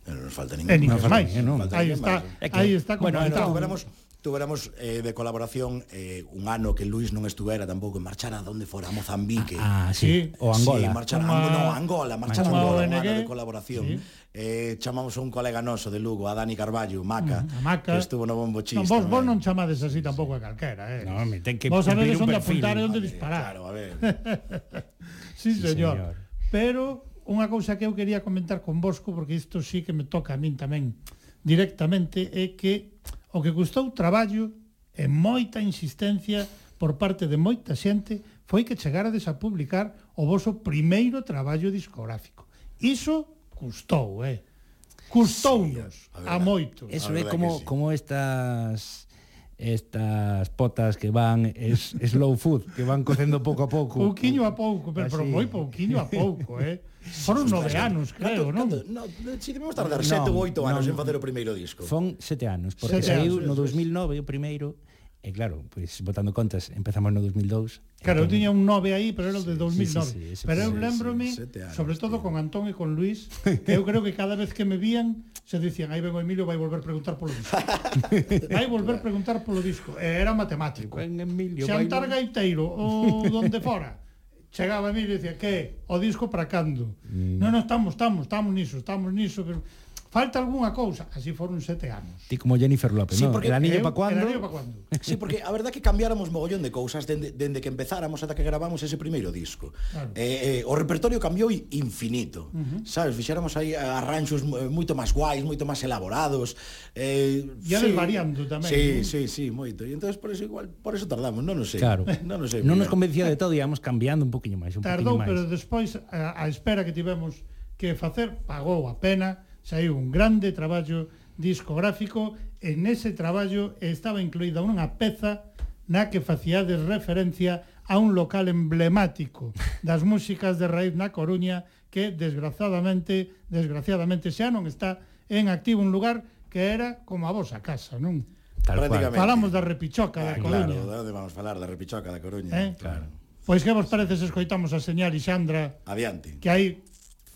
Non nos falta ningún. Eh, non falta máis. Eh, non. Aí está, aí está. Bueno, entramos tuveramos eh, de colaboración eh, un ano que Luis non estuvera tampouco marchara donde fora a Mozambique. Ah, ah sí, eh, o Angola. Sí, marchar a Angola, no, Angola, marchar a Angola, un ano de colaboración. Sí. Eh, chamamos a un colega noso de Lugo, a Dani Carballo, Maca, mm, a Maca. que estuvo no bombo chiste. No, vos, vos non chamades así tampouco a calquera, eh. No, me ten que Vos sabedes onde apuntar e onde disparar. Claro, a ver. sí, sí, señor. señor. Pero unha cousa que eu quería comentar con Bosco, porque isto sí que me toca a min tamén directamente é que o que custou traballo e moita insistencia por parte de moita xente foi que chegarades a publicar o voso primeiro traballo discográfico. Iso custou, eh? Custounos sí, a, verdad, a. Eso é como, sí. como estas estas potas que van es, slow food, que van cocendo pouco a pouco. Pouquiño a pouco, pero, Así. pero moi pouquiño a pouco, eh? Foron nove anos, creo, non? No, si debemos tardar no, sete ou oito anos no, en facer o primeiro disco. Fon sete anos, porque sete saiu no 2009 o primeiro, E claro, pois pues, botando contas, empezamos no 2002. Claro, entón... eu tiña un 9 aí, pero era o de 2009. Sí, sí, sí, pero eu lembrome, sí, sí, anos, sobre todo tío. con Antón e con Luis, que eu creo que cada vez que me vían, se dicían, aí vengo Emilio, vai volver a preguntar polo disco. vai volver a preguntar polo disco. E era matemático. Ben Emilio, Xantar vai... Gaiteiro, ou donde fora. chegaba a mí e dicía que o disco para cando mm. non, non, estamos, estamos, estamos niso estamos niso pero falta algunha cousa. Así foron sete anos. Ti como Jennifer López, sí, no? porque el anillo pa cuando? El anillo pa cuando? sí, porque a verdad que cambiáramos mogollón de cousas dende, dende que empezáramos ata que gravamos ese primeiro disco. Claro. Eh, eh, o repertorio cambiou infinito. Uh -huh. Sabes, fixéramos aí arranxos eh, moito máis guais, moito máis elaborados. Eh, ya sí, variando tamén. Sí, ¿no? sí, sí, moito. E entonces por eso igual, por eso tardamos, non o sei. Claro. Non o sei. Non nos convencía de todo, íamos cambiando un poquinho máis, un Tardou, poquiño máis. pero despois a, a espera que tivemos que facer pagou a pena saiu un grande traballo discográfico e nese traballo estaba incluída unha peza na que faciades referencia a un local emblemático das músicas de raíz na Coruña que desgraciadamente desgraciadamente xa non está en activo un lugar que era como a vosa casa, non? Tal Prácticamente. Falamos da repichoca ah, da Coruña. Claro, vamos falar da repichoca da Coruña. Eh? Claro. Pois que vos parece se escoitamos a señal Ixandra Adiante. Que hai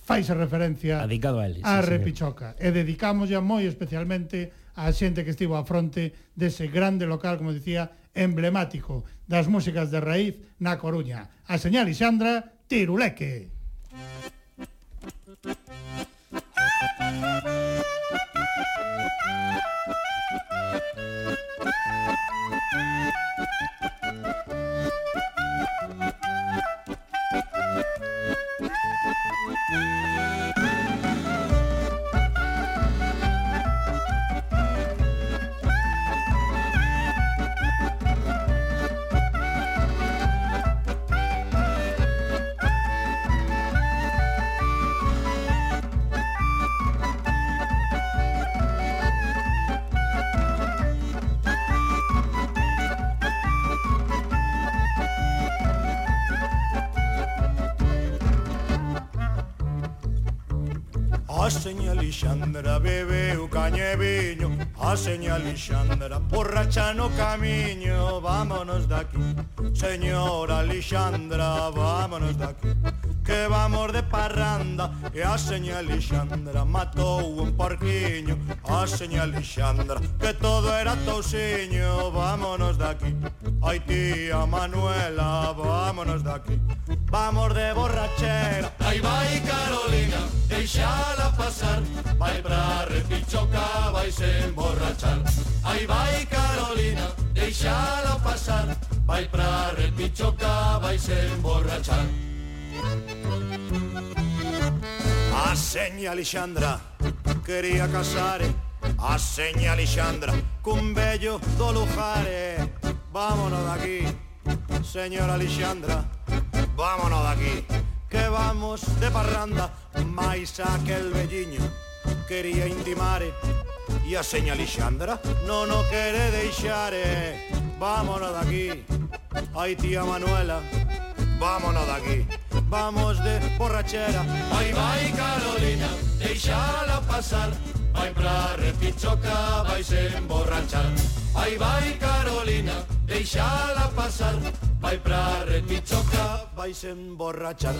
faise referencia Adicado a, eles, a sí, Repichoca señor. e ya moi especialmente a xente que estivo á fronte dese grande local, como dicía, emblemático das músicas de raíz na Coruña. A señal Alexandra Tiruleque. Thank you. Música seña Alexandra Bebeu caña e viño. Ah, A seña Alexandra borracha no camiño. Vámonos daqui Señora Alexandra Vámonos daqui que vamos de parranda. E a seña Alexandra matou un porquiño. A seña Alexandra que todo era tousiño. Vámonos daqui, ai tía Manuela Vámonos daqui, vamos de borrachera. Aí vai Carolina, deixala pasar. Vai pra repichoca, vai se emborrachar. Aí vai Carolina, deixala pasar. Vai pra repichoca, vai se emborrachar. A seña Alexandra quería casare. A seña Alexandra cun bello do Lujare Vámonos de aquí, señora Alexandra Vámonos de aquí, que vamos de parranda. Mais aquel velliño quería intimare. E a seña Alexandra non o quere deixare. Vámonos de aquí, ai tía Manuela Vámonos de aquí vamos de borrachera. Vai, vai Carolina, deixala pasar, vai pra repichoca, vais emborrachar. Vai, vai Carolina, deixala pasar, vai pra repichoca, vais emborrachar.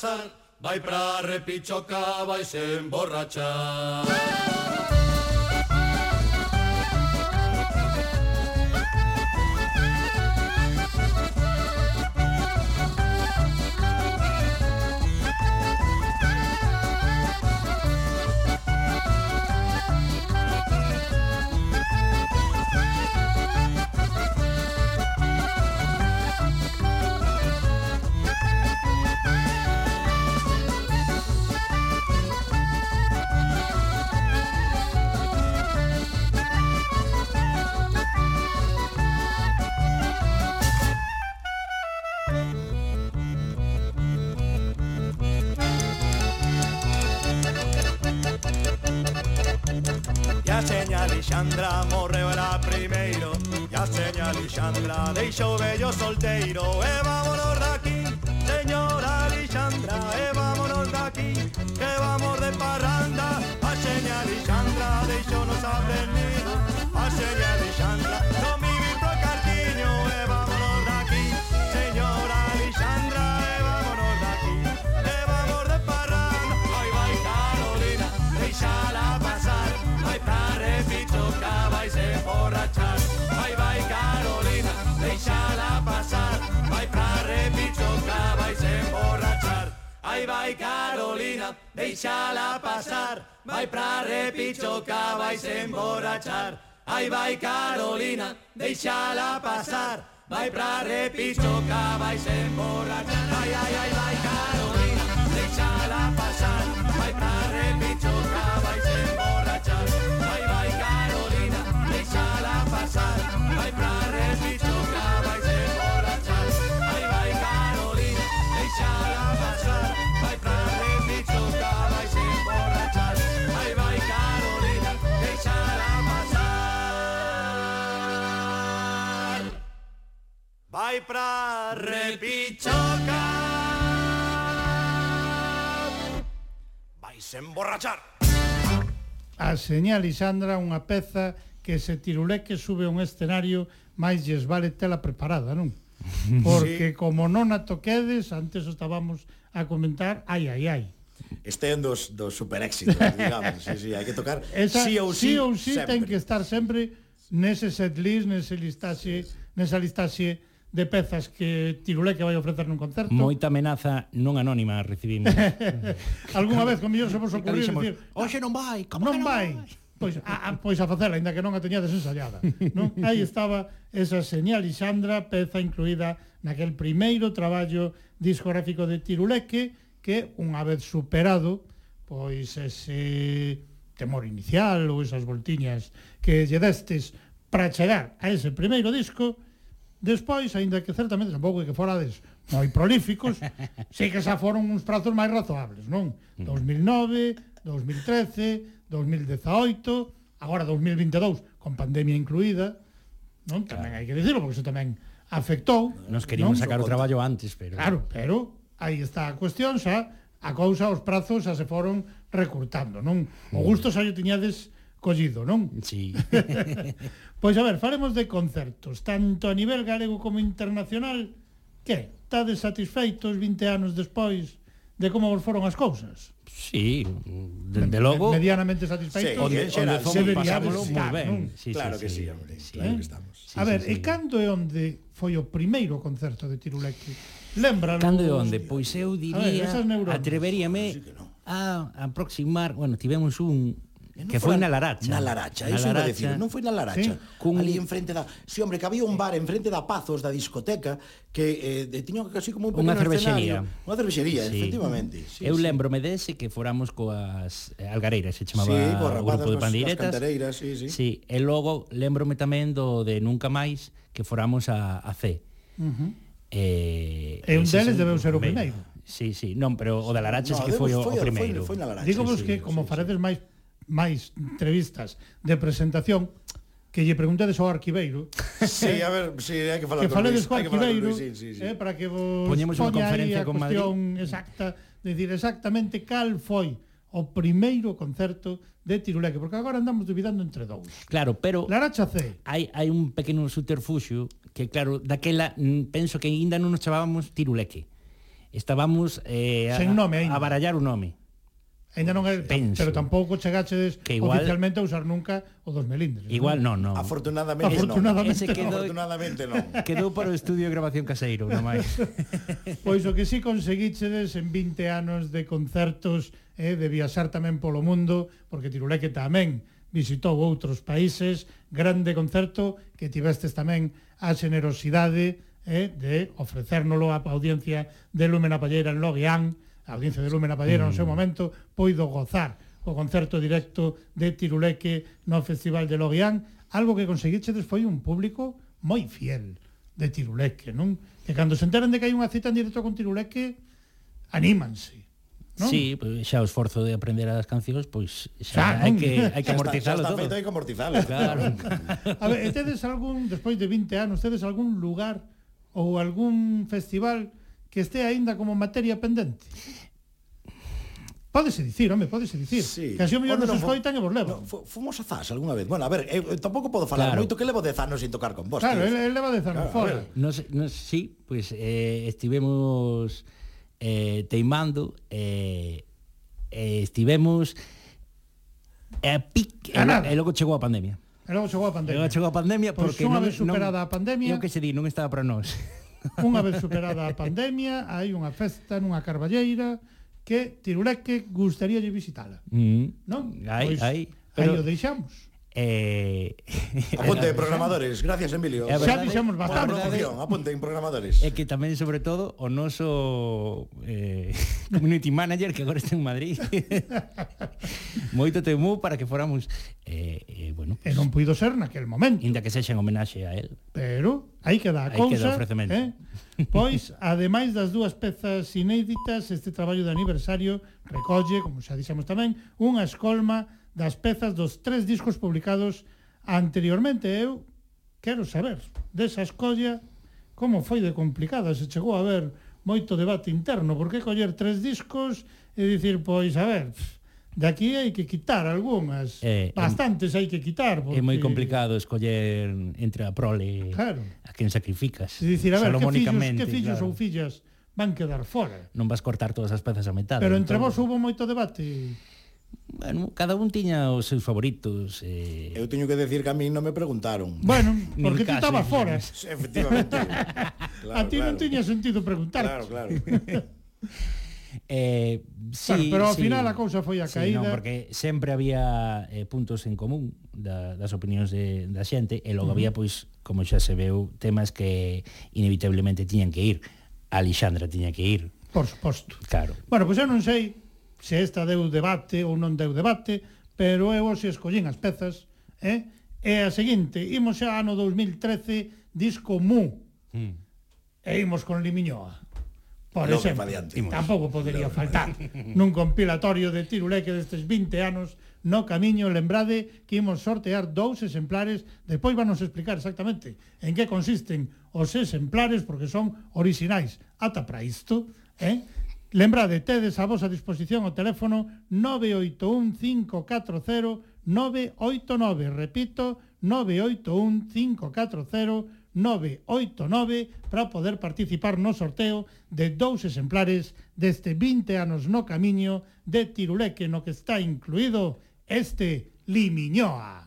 pasar Vai pra repichoca, se emborrachar. Andrade e Xovello Solteiro. vai Carolina, deixala pasar, vai pra repichoca, vais emborrachar. Ai vai Carolina, deixala pasar, vai pra repichoca, vais emborrachar. Ai, ai, ai, vai Carolina, deixala pasar, vai pra repichoca, vais emborrachar. Vai pra repichoca. Vais emborrachar. A señá Lisandra unha peza que se tiruleque sube a un escenario máis lles vale tela preparada, non? Porque sí. como non a toquedes, antes o estábamos a comentar, ai, ai, ai. Este é un dos, dos super éxitos, digamos. sí, sí, hai que tocar Esa, sí ou sí, sí, ou sí sempre. ten que estar sempre nese setlist, nese listaxe, sí, sí. nesa listaxe de pezas que Tirulé que vai ofrecer nun concerto. Moita amenaza non anónima recibimos. Algúna vez con millón se vos ocurriu dicir, "Hoxe non vai, como non, non vai?" vai? Pois a, a, pois a facela, aínda que non a teñades ensaiada. non? Aí estaba esa señal Isandra, peza incluída naquel primeiro traballo discográfico de Tiruleque, que unha vez superado, pois ese temor inicial ou esas voltiñas que lle destes para chegar a ese primeiro disco, Despois, aínda que certamente tampouco que forades moi prolíficos, sei que xa foron uns prazos máis razoables, non? 2009, 2013, 2018, agora 2022, con pandemia incluída, non? Tamén hai que dicirlo, porque iso tamén afectou. Nos queríamos non? sacar o traballo antes, pero... Claro, pero aí está a cuestión xa, a cousa, os prazos xa se foron recurtando, non? O mm. gusto xa lle tiñades collido, non? Sí. pois a ver, falemos de concertos, tanto a nivel galego como internacional, que? Estades satisfeitos 20 anos despois de como vos foron as cousas? Sí, dende logo... Medianamente satisfeitos? Sí, onde, xeral, onde deberíamos estar, ben. non? Sí, claro sí, que sí, sí, hombre, sí, claro que estamos. Sí, a ver, sí, sí. e cando e onde foi o primeiro concerto de Tiruleque? Lembra? Cando e onde? Pois eu diría, a ver, atreveríame no. a aproximar, bueno, tivemos un, Eh, que foi na Laracha. Na Laracha, na iso a Decir, non foi na Laracha. Sí? Cun... Ali enfrente da... Si, sí, hombre, que había un bar enfrente da Pazos, da discoteca, que eh, tiña casi como un pequeno Unha cervexería. Unha cervexería, sí. efectivamente. Sí, Eu sí. lembrome dese que foramos coas eh, Algareiras, se chamaba sí, o grupo de pandeiretas. Sí, sí. sí, e logo lembrome tamén do de Nunca Máis, que foramos a, a C. Uh -huh. Eh, e un deles debeu ser o primeiro. Sí, sí, non, pero o da Laracha no, que foi, o, foi o primeiro. Foi, foi Laracha, Digo vos sí, que como sí, faredes sí. máis máis entrevistas de presentación, que lle preguntades ao arquiveiro. Sí, a ver, sí, hai que falar que con Luis. Que arquiveiro, Luis, sí, sí. Eh, para que vos Poñemos unha conferencia a con Madrid. exacta, de decir exactamente cal foi o primeiro concerto de Tiruleque, porque agora andamos dubidando entre dous. Claro, pero Laracha C. Hai hai un pequeno subterfuxo que claro, daquela mm, penso que aínda non nos chamábamos Tiruleque. Estábamos eh, a, nome, a barallar o nome. Ainda non é, penso. pero tampouco chegaches que igual, oficialmente a usar nunca o dos melindres. Igual non, non. No. Afortunadamente, Afortunadamente non. Quedou, Afortunadamente non. Quedou para o estudio de grabación caseiro, non máis. pois o que si sí conseguíchedes en 20 anos de concertos eh, de viaxar tamén polo mundo, porque Tiruleque tamén visitou outros países, grande concerto que tivestes tamén a xenerosidade eh, de ofrecérnolo á audiencia de Lúmena Palleira en Logueán, a audiencia de Lúmena a mm. no seu mm. momento poido gozar o concerto directo de Tiruleque no Festival de Loguián, algo que conseguichedes foi un público moi fiel de Tiruleque, non? Que cando se enteran de que hai unha cita en directo con Tiruleque, anímanse. Non? Sí, pois pues, xa o esforzo de aprender as cancións, pois pues, xa, xa hai que hai que amortizalo Xa está todo. Feito, hai que amortizalo. Claro. a ver, tedes algún despois de 20 anos, tedes algún lugar ou algún festival que este aínda como materia pendente? Pódese dicir, home, pódese dicir. Sí. Que así o mellor nos escoitan e vos levan. No, fomos a Zas algunha vez. Bueno, a ver, eu tampouco podo falar claro. moito que levo de anos sin tocar con vos. Claro, él, él leva de anos claro, fora. Nos, nos, sí, pois pues, eh, estivemos eh, teimando, eh, eh, estivemos eh, a pic, e, e logo chegou a pandemia. E logo chegou a pandemia. E logo chegou a pandemia pois porque pois unha vez superada non, a pandemia... Eu que se di, non estaba para nós. Unha vez superada a pandemia, hai unha festa nunha carballeira, que Teruel que gustaría visitala. Mm. Non? Aí, aí. Pero, aí o deixamos. Eh, apunte de programadores, gracias Emilio. Xa dixemos bastante. Promoción, apunte en programadores. É que tamén sobre todo o noso eh, community manager que agora está en Madrid. Moito temú para que fóramos eh, eh, bueno, pues, e non puido ser naquel momento. Inda que sexa en homenaxe a él. Pero aí queda a cousa. Aí queda eh? Pois, ademais das dúas pezas inéditas, este traballo de aniversario recolle, como xa dixemos tamén, unha escolma das pezas dos tres discos publicados anteriormente. Eu quero saber desa escolla como foi de complicada, se chegou a haber moito debate interno, Por que coller tres discos e dicir, pois, a ver, pff, de aquí hai que quitar algunhas, eh, bastantes hai que quitar. Porque... É moi complicado escoller entre a prole claro. a quen sacrificas. E dicir, a ver, que fillos, que fillos claro. ou fillas van quedar fora. Non vas cortar todas as pezas a metade. Pero entre entón... vos hubo moito debate bueno, cada un tiña os seus favoritos eh... Eu teño que decir que a mí non me preguntaron. Bueno, porque ti estabas fora. Efectivamente. Claro, A ti claro. non tiña sentido preguntar. Claro, claro. Eh, sí, claro, pero ao sí, final a cousa foi a sí, caída. non, porque sempre había eh, puntos en común da, das opinións de, da xente e logo uh -huh. había pois como xa se veu temas que inevitablemente tiñan que ir. Alexandra tiña que ir. Por suposto. Claro. Bueno, pois pues eu non sei se esta deu debate ou non deu debate, pero eu se escollín as pezas, eh? e a seguinte, imos xa ano 2013, disco Mu, mm. e imos con Limiñoa. Por no exemplo, tampouco podería no, faltar nun compilatorio de tiruleque destes 20 anos no camiño, lembrade que imos sortear dous exemplares, depois vanos explicar exactamente en que consisten os exemplares, porque son orixinais ata para isto, eh? Lembrade, tedes a vosa disposición o teléfono 981-540-989. Repito, 981-540-989 para poder participar no sorteo de dous exemplares deste 20 anos no camiño de Tiruleque no que está incluído este Limiñoa.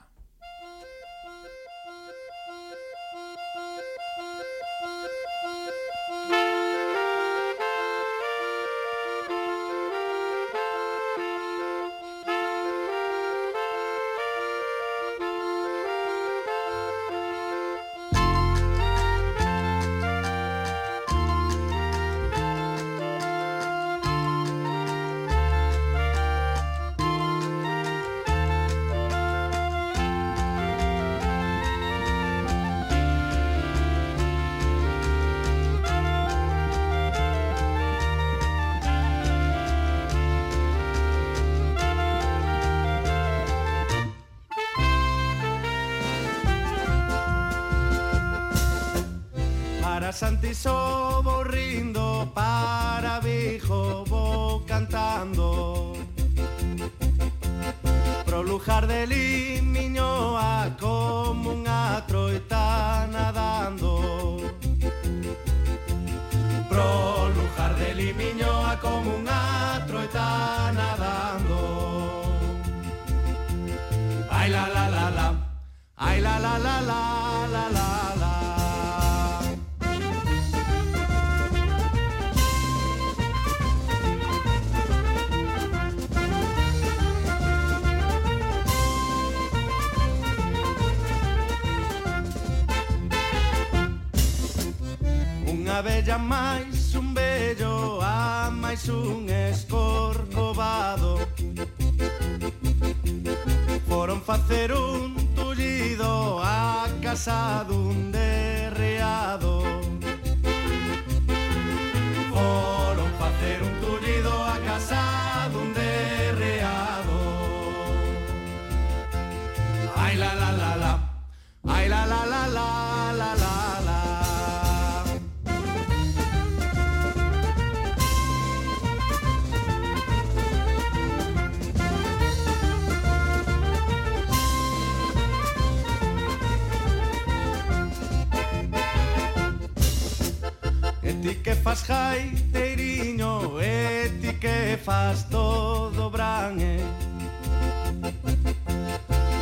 gaiteiriño E ti que fas todo bran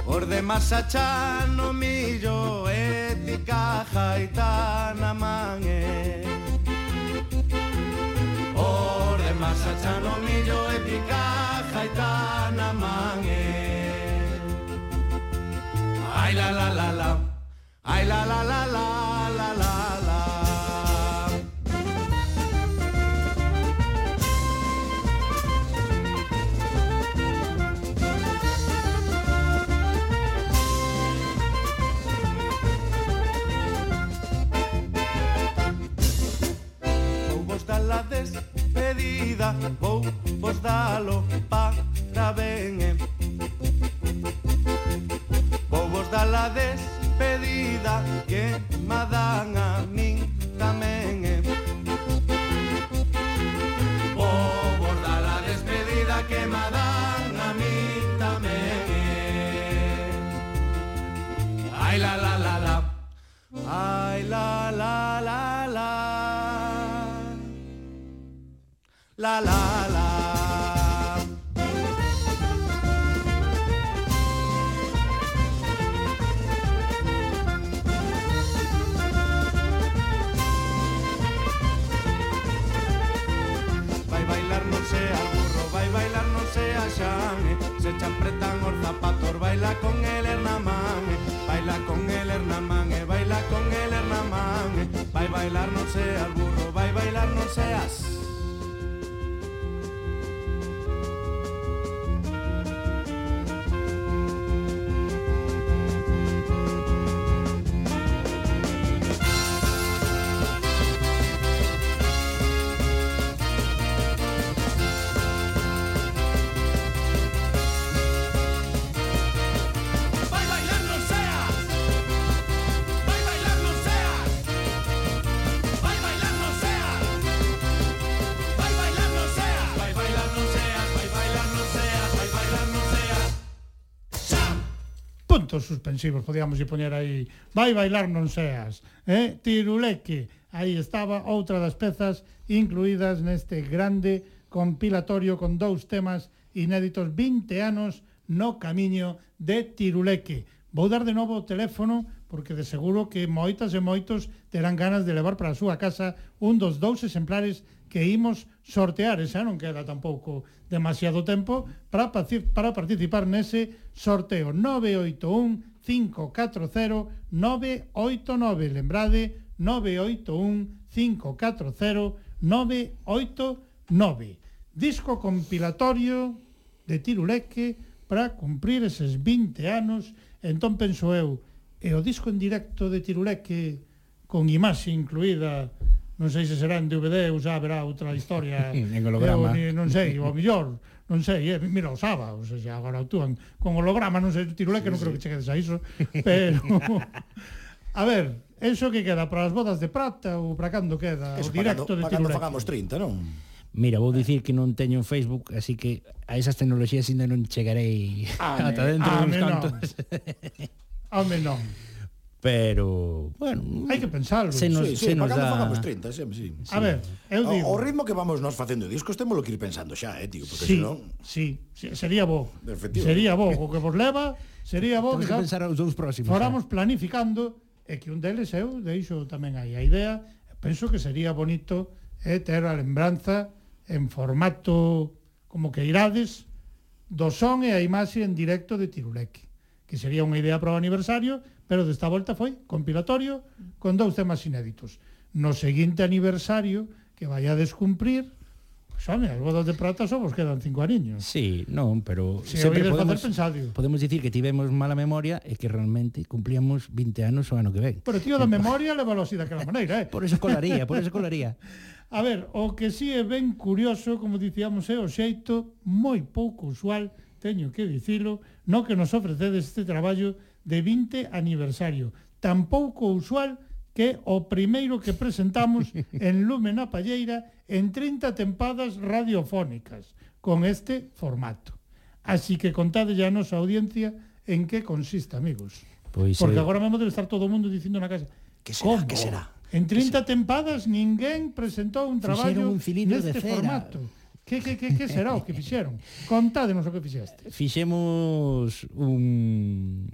Por Os demás achan o millo E ti caja e tan amán Por Os demás achan o millo E ti caja e tan amán eh? Ai la la la la Ai la la la la la la la. vida Vou vos dalo para ben eh? Vou vos dar la despedida Que me dan a min tamén eh? Vou vos dar la despedida Que me dan a min tamén eh? Ai la la la la Ai la la la la la la la. Vai bailar non sea burro, vai bailar non sea xane Se champretan os zapatos, baila con el Hernamán Baila con el Hernamán, baila con el Hernamán Vai bailar non seas burro, vai bailar non seas... puntos suspensivos podíamos lle poñer aí vai bailar non seas eh? tiruleque aí estaba outra das pezas incluídas neste grande compilatorio con dous temas inéditos 20 anos no camiño de Tiruleque vou dar de novo o teléfono porque de seguro que moitas e moitos terán ganas de levar para a súa casa un dos dous exemplares que imos sortear, e xa non queda tampouco demasiado tempo, para, para participar nese sorteo 981 540 989. Lembrade, 981 540 989. Disco compilatorio de Tiruleque para cumprir eses 20 anos. Entón penso eu, e o disco en directo de Tiruleque con imaxe incluída non sei se será en DVD ou xa verá outra historia en holograma. Eu, non sei, o mellor, non sei, eh, mira, os Saba, o sea, agora actúan con holograma, non sei, tirule que sí, non sí. creo que cheguedes a iso, pero a ver, eso que queda para as bodas de prata ou para cando queda eso, o directo pagando, de Tirulé. Pagando fagamos 30, non? Mira, vou dicir que non teño Facebook, así que a esas tecnoloxías ainda non chegarei ah, ata dentro ah, de uns cantos. No. Home, non pero bueno, hai que pensarlo. Se nos, sí, se sí, nos da pues 30, sí, sí. A ver, eu digo, o, o ritmo que vamos nos facendo discos temos que ir pensando xa, eh, tío, porque sí, senón Sí, sí, sería bo. Sería bo o que vos leva, sería bo temos que, que pensar os dous próximos. Foramos eh. planificando e que un deles eu deixo tamén aí a idea, penso que sería bonito eh, ter a lembranza en formato como que irades do son e a imaxe en directo de Tiruleque, que sería unha idea para o aniversario, pero desta volta foi compilatorio con dous temas inéditos. No seguinte aniversario que vai a descumprir Xome, as bodas de prata só vos quedan cinco aniños. Sí, non, pero si sempre podemos, pensadio. podemos dicir que tivemos mala memoria e que realmente cumplíamos 20 anos o ano que ven. Pero tío, da memoria leválo así daquela maneira, eh? Por eso colaría, por eso colaría. a ver, o que sí é ben curioso, como dicíamos, é o xeito moi pouco usual, teño que dicilo, no que nos ofrecedes este traballo de 20 aniversario. Tampouco usual que o primeiro que presentamos en Lume na Palleira en 30 tempadas radiofónicas con este formato. Así que contade a nosa audiencia en que consiste, amigos. Pois, Porque eh... agora mesmo debe estar todo o mundo dicindo na casa que será, como? que será. En 30 será? tempadas ninguén presentou un traballo un neste de cera. formato. Que, que, que, que será o que fixeron? Contádenos o que fixeste. Fixemos un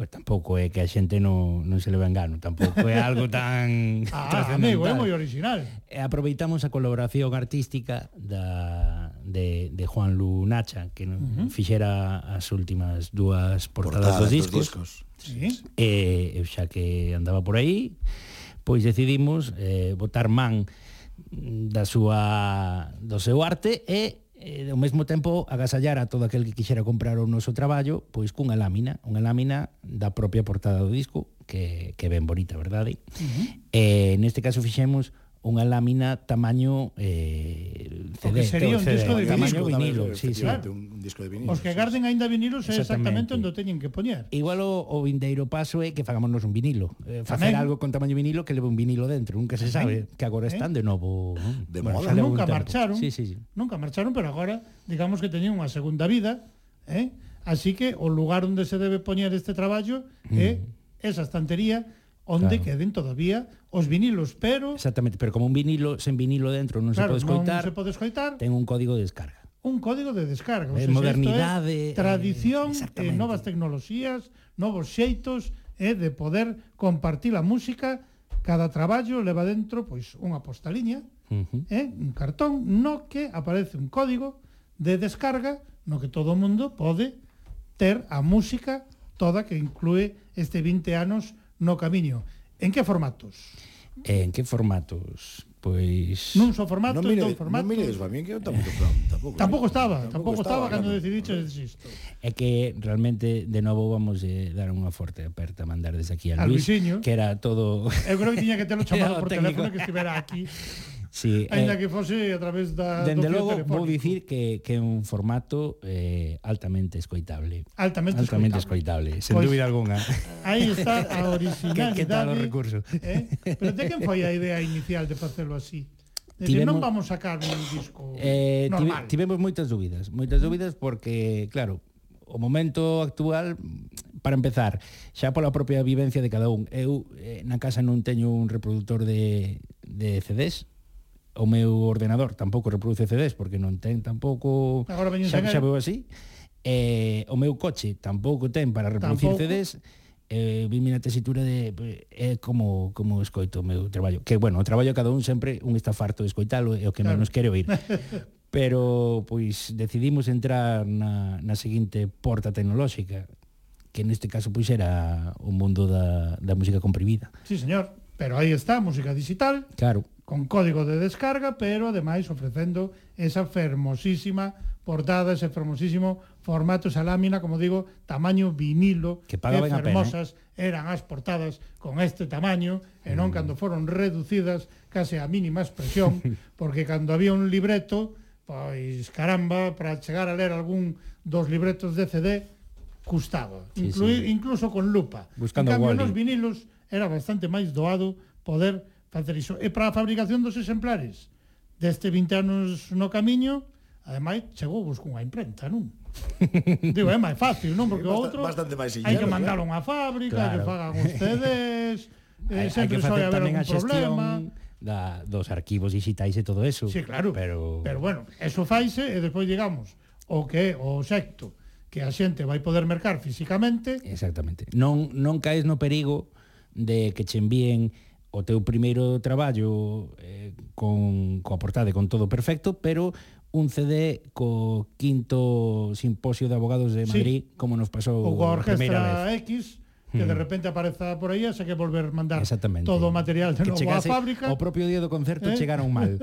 pues tampouco é que a xente non, non se leva engano, tampouco é algo tan Ah, amigo, é moi original. E aproveitamos a colaboración artística da, de, de Juan Lu Nacha, que uh -huh. fixera as últimas dúas portadas, portadas dos discos. Dos discos. Sí. E eu xa que andaba por aí, pois decidimos eh, botar man da súa do seu arte e e, ao mesmo tempo agasallar a todo aquel que quixera comprar o noso traballo pois cunha lámina, unha lámina da propia portada do disco que, que ben bonita, verdade? Uh eh, -huh. e, neste caso fixemos unha lámina tamaño eh, CD, o que sería un CD, disco de tamaño vinilo, vinilo sí, sí. Un disco de vinilo. Os que garden aínda vinilos é exactamente onde o teñen que poñer. Igual o, o vindeiro paso é que fagámonos un vinilo, eh, facer algo con tamaño vinilo que leve un vinilo dentro, nunca se sabe, que agora eh? están ¿Eh? de novo, de bueno, moda, nunca marcharon. Sí, sí, sí. Nunca marcharon, pero agora digamos que teñen unha segunda vida, ¿eh? Así que o lugar onde se debe poñer este traballo mm. é mm. esa estantería onde claro. queden todavía os vinilos, pero Exactamente, pero como un vinilo sen vinilo dentro non claro, se pode escoitar. Non se pode escoitar. Ten un código de descarga. Un código de descarga, eh, o sea, modernidade, é tradición, eh, eh, novas tecnoloxías, novos xeitos eh, de poder compartir a música. Cada traballo leva dentro pois unha postaliña, uh -huh. eh, un cartón no que aparece un código de descarga no que todo o mundo pode ter a música toda que inclúe este 20 anos no camiño. En que formatos? Eh, en que formatos? Pois... Non só formatos, non mire, non formatos. Non miredes, mí que eu tampouco, tampouco, tampouco estaba, tampouco, tampouco estaba, estaba cando decidiches isto. É que realmente, de novo, vamos a dar unha forte aperta a mandar desde aquí a Luis, Luisinho. que era todo... Eu creo que tiña que telo chamado por técnico. teléfono que estivera aquí. Sí, Ainda eh, que fose a través da Dende logo vou dicir que que é un formato eh, altamente escoitable. Altamente, altamente escoitable. escoitable, sen pues, dúbida algunha. Aí está a originalidade. que, que tal o recurso? Eh? Pero de quen foi a idea inicial de facelo así? Decir, tivemos, non vamos sacar un disco eh, normal. Tivemos moitas dúbidas, moitas dúbidas porque, claro, o momento actual para empezar, xa pola propia vivencia de cada un. Eu eh, na casa non teño un reproductor de de CDs, o meu ordenador tampouco reproduce CDs porque non ten tampouco Agora xa, xa veo así eh, o meu coche tampouco ten para reproducir tampouco. CDs eh, vime na tesitura de é eh, como como escoito o meu traballo que bueno, o traballo cada un sempre un está farto de escoitalo e o que claro. menos quere oír pero pois decidimos entrar na, na seguinte porta tecnolóxica que neste caso pois era o mundo da, da música comprimida. Sí, señor, pero aí está, música digital. Claro con código de descarga, pero ademais ofrecendo esa fermosísima portada, ese fermosísimo formato, esa lámina, como digo, tamaño vinilo, que, que fermosas pena, ¿eh? eran as portadas con este tamaño, mm. e non mm. cando foron reducidas case a mínima expresión, porque cando había un libreto, pois caramba, para chegar a ler algún dos libretos de CD, custaba, sí, incluí, sí. incluso con lupa. Buscando en cambio, nos vinilos era bastante máis doado poder facer iso. E para a fabricación dos exemplares deste 20 anos no camiño, ademais, chegou vos cunha imprenta, non? Digo, é máis fácil, non? Porque o outro bastante máis hai que mandalo a unha fábrica, claro. Eh, que fagan ustedes, eh, sempre só haber algún problema da, dos arquivos digitais e todo eso. Sí, claro. Pero, pero bueno, eso faise e despois llegamos o que é o secto que a xente vai poder mercar físicamente. Exactamente. Non, non caes no perigo de que che envíen o teu primeiro traballo eh, con, coa portade con todo perfecto, pero un CD co quinto simposio de abogados de Madrid, sí. como nos pasou a coa orquestra vez. X, que de hmm. repente apareza por aí, xa que volver mandar todo o material de que novo chegase, á fábrica. O propio día do concerto eh? chegaron mal.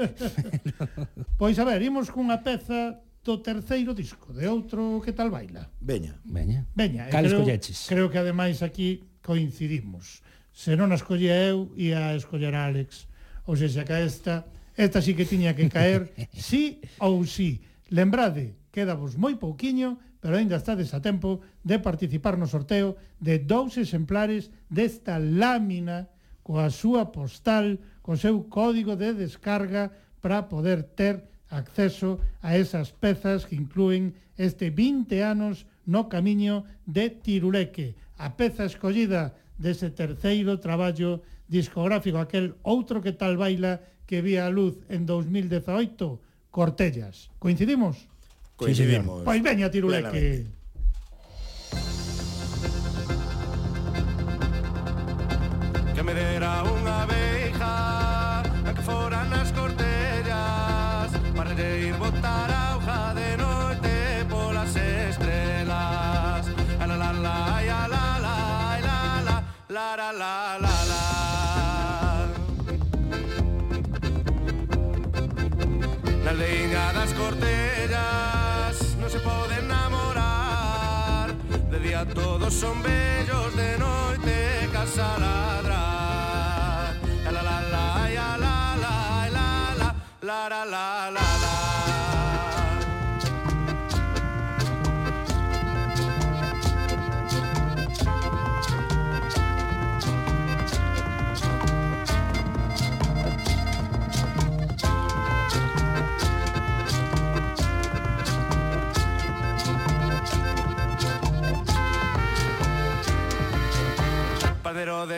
pois a ver, imos cunha peza do terceiro disco, de outro que tal baila. Veña. Veña. Veña. Cal escolleches? Creo, creo que ademais aquí coincidimos se non a escollía eu, ia a escoller a Alex. Ou se xa que esta, esta sí que tiña que caer, sí ou sí. Lembrade, quedavos moi pouquiño, pero aínda estades a tempo de participar no sorteo de dous exemplares desta lámina coa súa postal, co seu código de descarga para poder ter acceso a esas pezas que incluen este 20 anos no camiño de Tiruleque. A peza escollida dese terceiro traballo discográfico, aquel outro que tal baila que vía a luz en 2018, Cortellas. Coincidimos? Coincidimos. Pois veña, Tiruleque. Plenamente. la la la la la Na leiga das cortellas non se pode enamorar De día todos son bellos, de noite casa ladra La la la la la la la la la la la la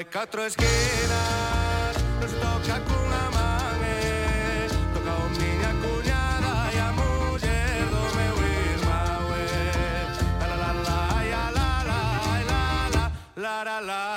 catro esquinas nos toca cunha man Toca o miña cuñada e a muller do meu irmão La la la la la la la la la la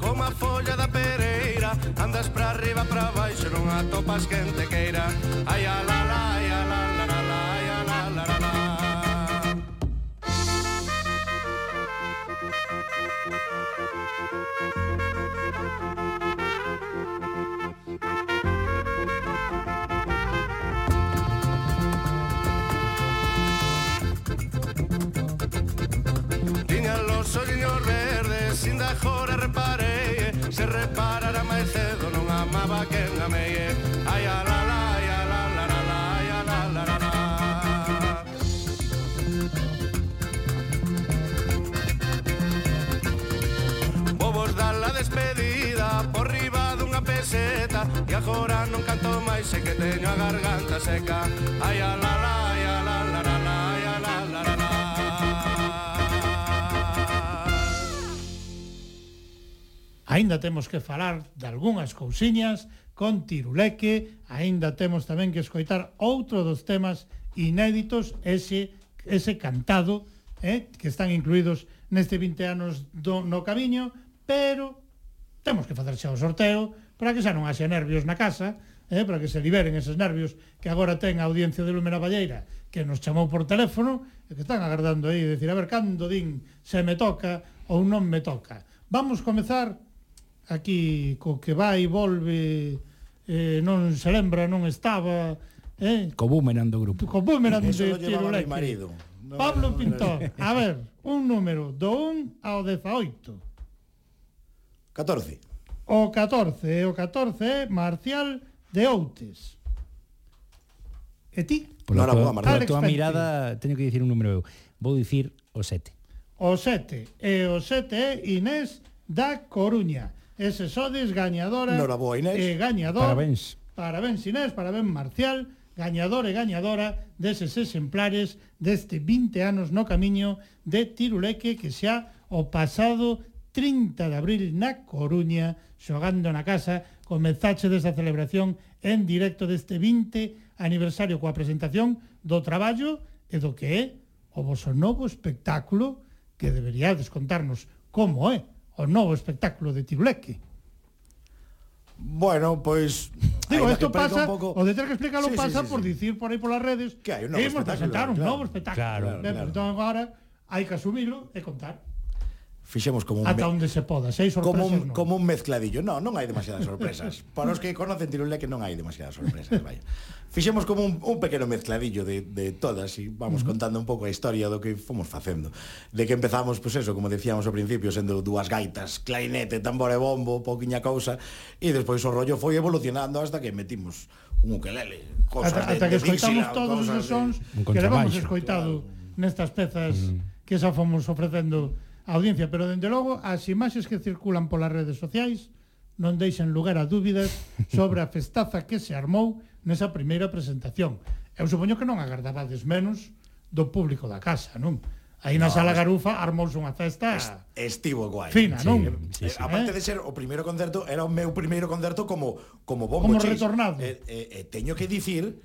como a folla da pereira Andas para arriba, para baixo, non atopas quen te queira. Ai alá. que teño a garganta seca. Ai a la la, ai a la la la la, ai a la la la la. Ainda temos que falar de algunhas cousiñas con Tiruleque, aínda temos tamén que escoitar outro dos temas inéditos, ese, ese cantado, eh, que están incluídos neste 20 anos do, no camiño, pero temos que facer xa o sorteo para que xa non haxe nervios na casa eh, para que se liberen eses nervios que agora ten a audiencia de Lúmena Valleira, que nos chamou por teléfono e que están agardando aí, decir, a ver, cando din se me toca ou non me toca. Vamos comezar aquí co que vai e volve, eh, non se lembra, non estaba... Eh? Co boomerang do grupo. Co boomerang de tiro leque. marido. No, Pablo no, no, Pintor, a ver, un número do 1 ao 18. 14. O 14, o 14 é Marcial de Outes. E ti? Pola no, tua, pola tua mirada, teño que dicir un número eu. Vou dicir o 7. O 7. E o 7 é Inés da Coruña. Ese sodes gañadora. Noraboa, Inés. E gañador. Parabéns. Parabéns, Inés. Parabéns, Marcial. Gañador e gañadora deses exemplares deste 20 anos no camiño de Tiruleque que xa o pasado 30 de abril na Coruña, xogando na casa, comezache desa celebración en directo deste 20 aniversario coa presentación do traballo e do que é o vosso novo espectáculo que deberíades contarnos como é o novo espectáculo de Tiruleque. Bueno, pois Digo, isto pasa, poco... o de ter que explicarlo sí, pasa sí, sí, por sí. dicir por aí polas redes que hai un novo que presentar un claro, novo espectáculo. Claro, ben, claro. Entón agora hai que asumilo e contar fixemos como un ata onde se poda, seis sorpresas como un, non. como un mezcladillo. Non, non hai demasiadas sorpresas. Para os que conocen Tirulé que non hai demasiadas sorpresas, vaya. Fixemos como un, un pequeno mezcladillo de, de todas e vamos uh -huh. contando un pouco a historia do que fomos facendo. De que empezamos, pois pues eso, como decíamos ao principio, sendo dúas gaitas, clarinete, tambor e bombo, pouquiña cousa, e despois o rollo foi evolucionando hasta que metimos un ukelele, cosas ata, de, ata que de escoitamos Dixila, todos os sons de... que levamos escoitado claro. nestas pezas mm. que xa fomos ofrecendo a audiencia, pero dende logo as imaxes que circulan polas redes sociais non deixan lugar a dúbidas sobre a festaza que se armou nesa primeira presentación. Eu supoño que non agardabades menos do público da casa, non? Aí na no, sala Garufa armouse unha festa estivo guai. Fina, sí, non? Sí, sí, eh, aparte eh? de ser o primeiro concerto, era o meu primeiro concerto como como bombo como chis. retornado. Eh, eh, eh, teño que dicir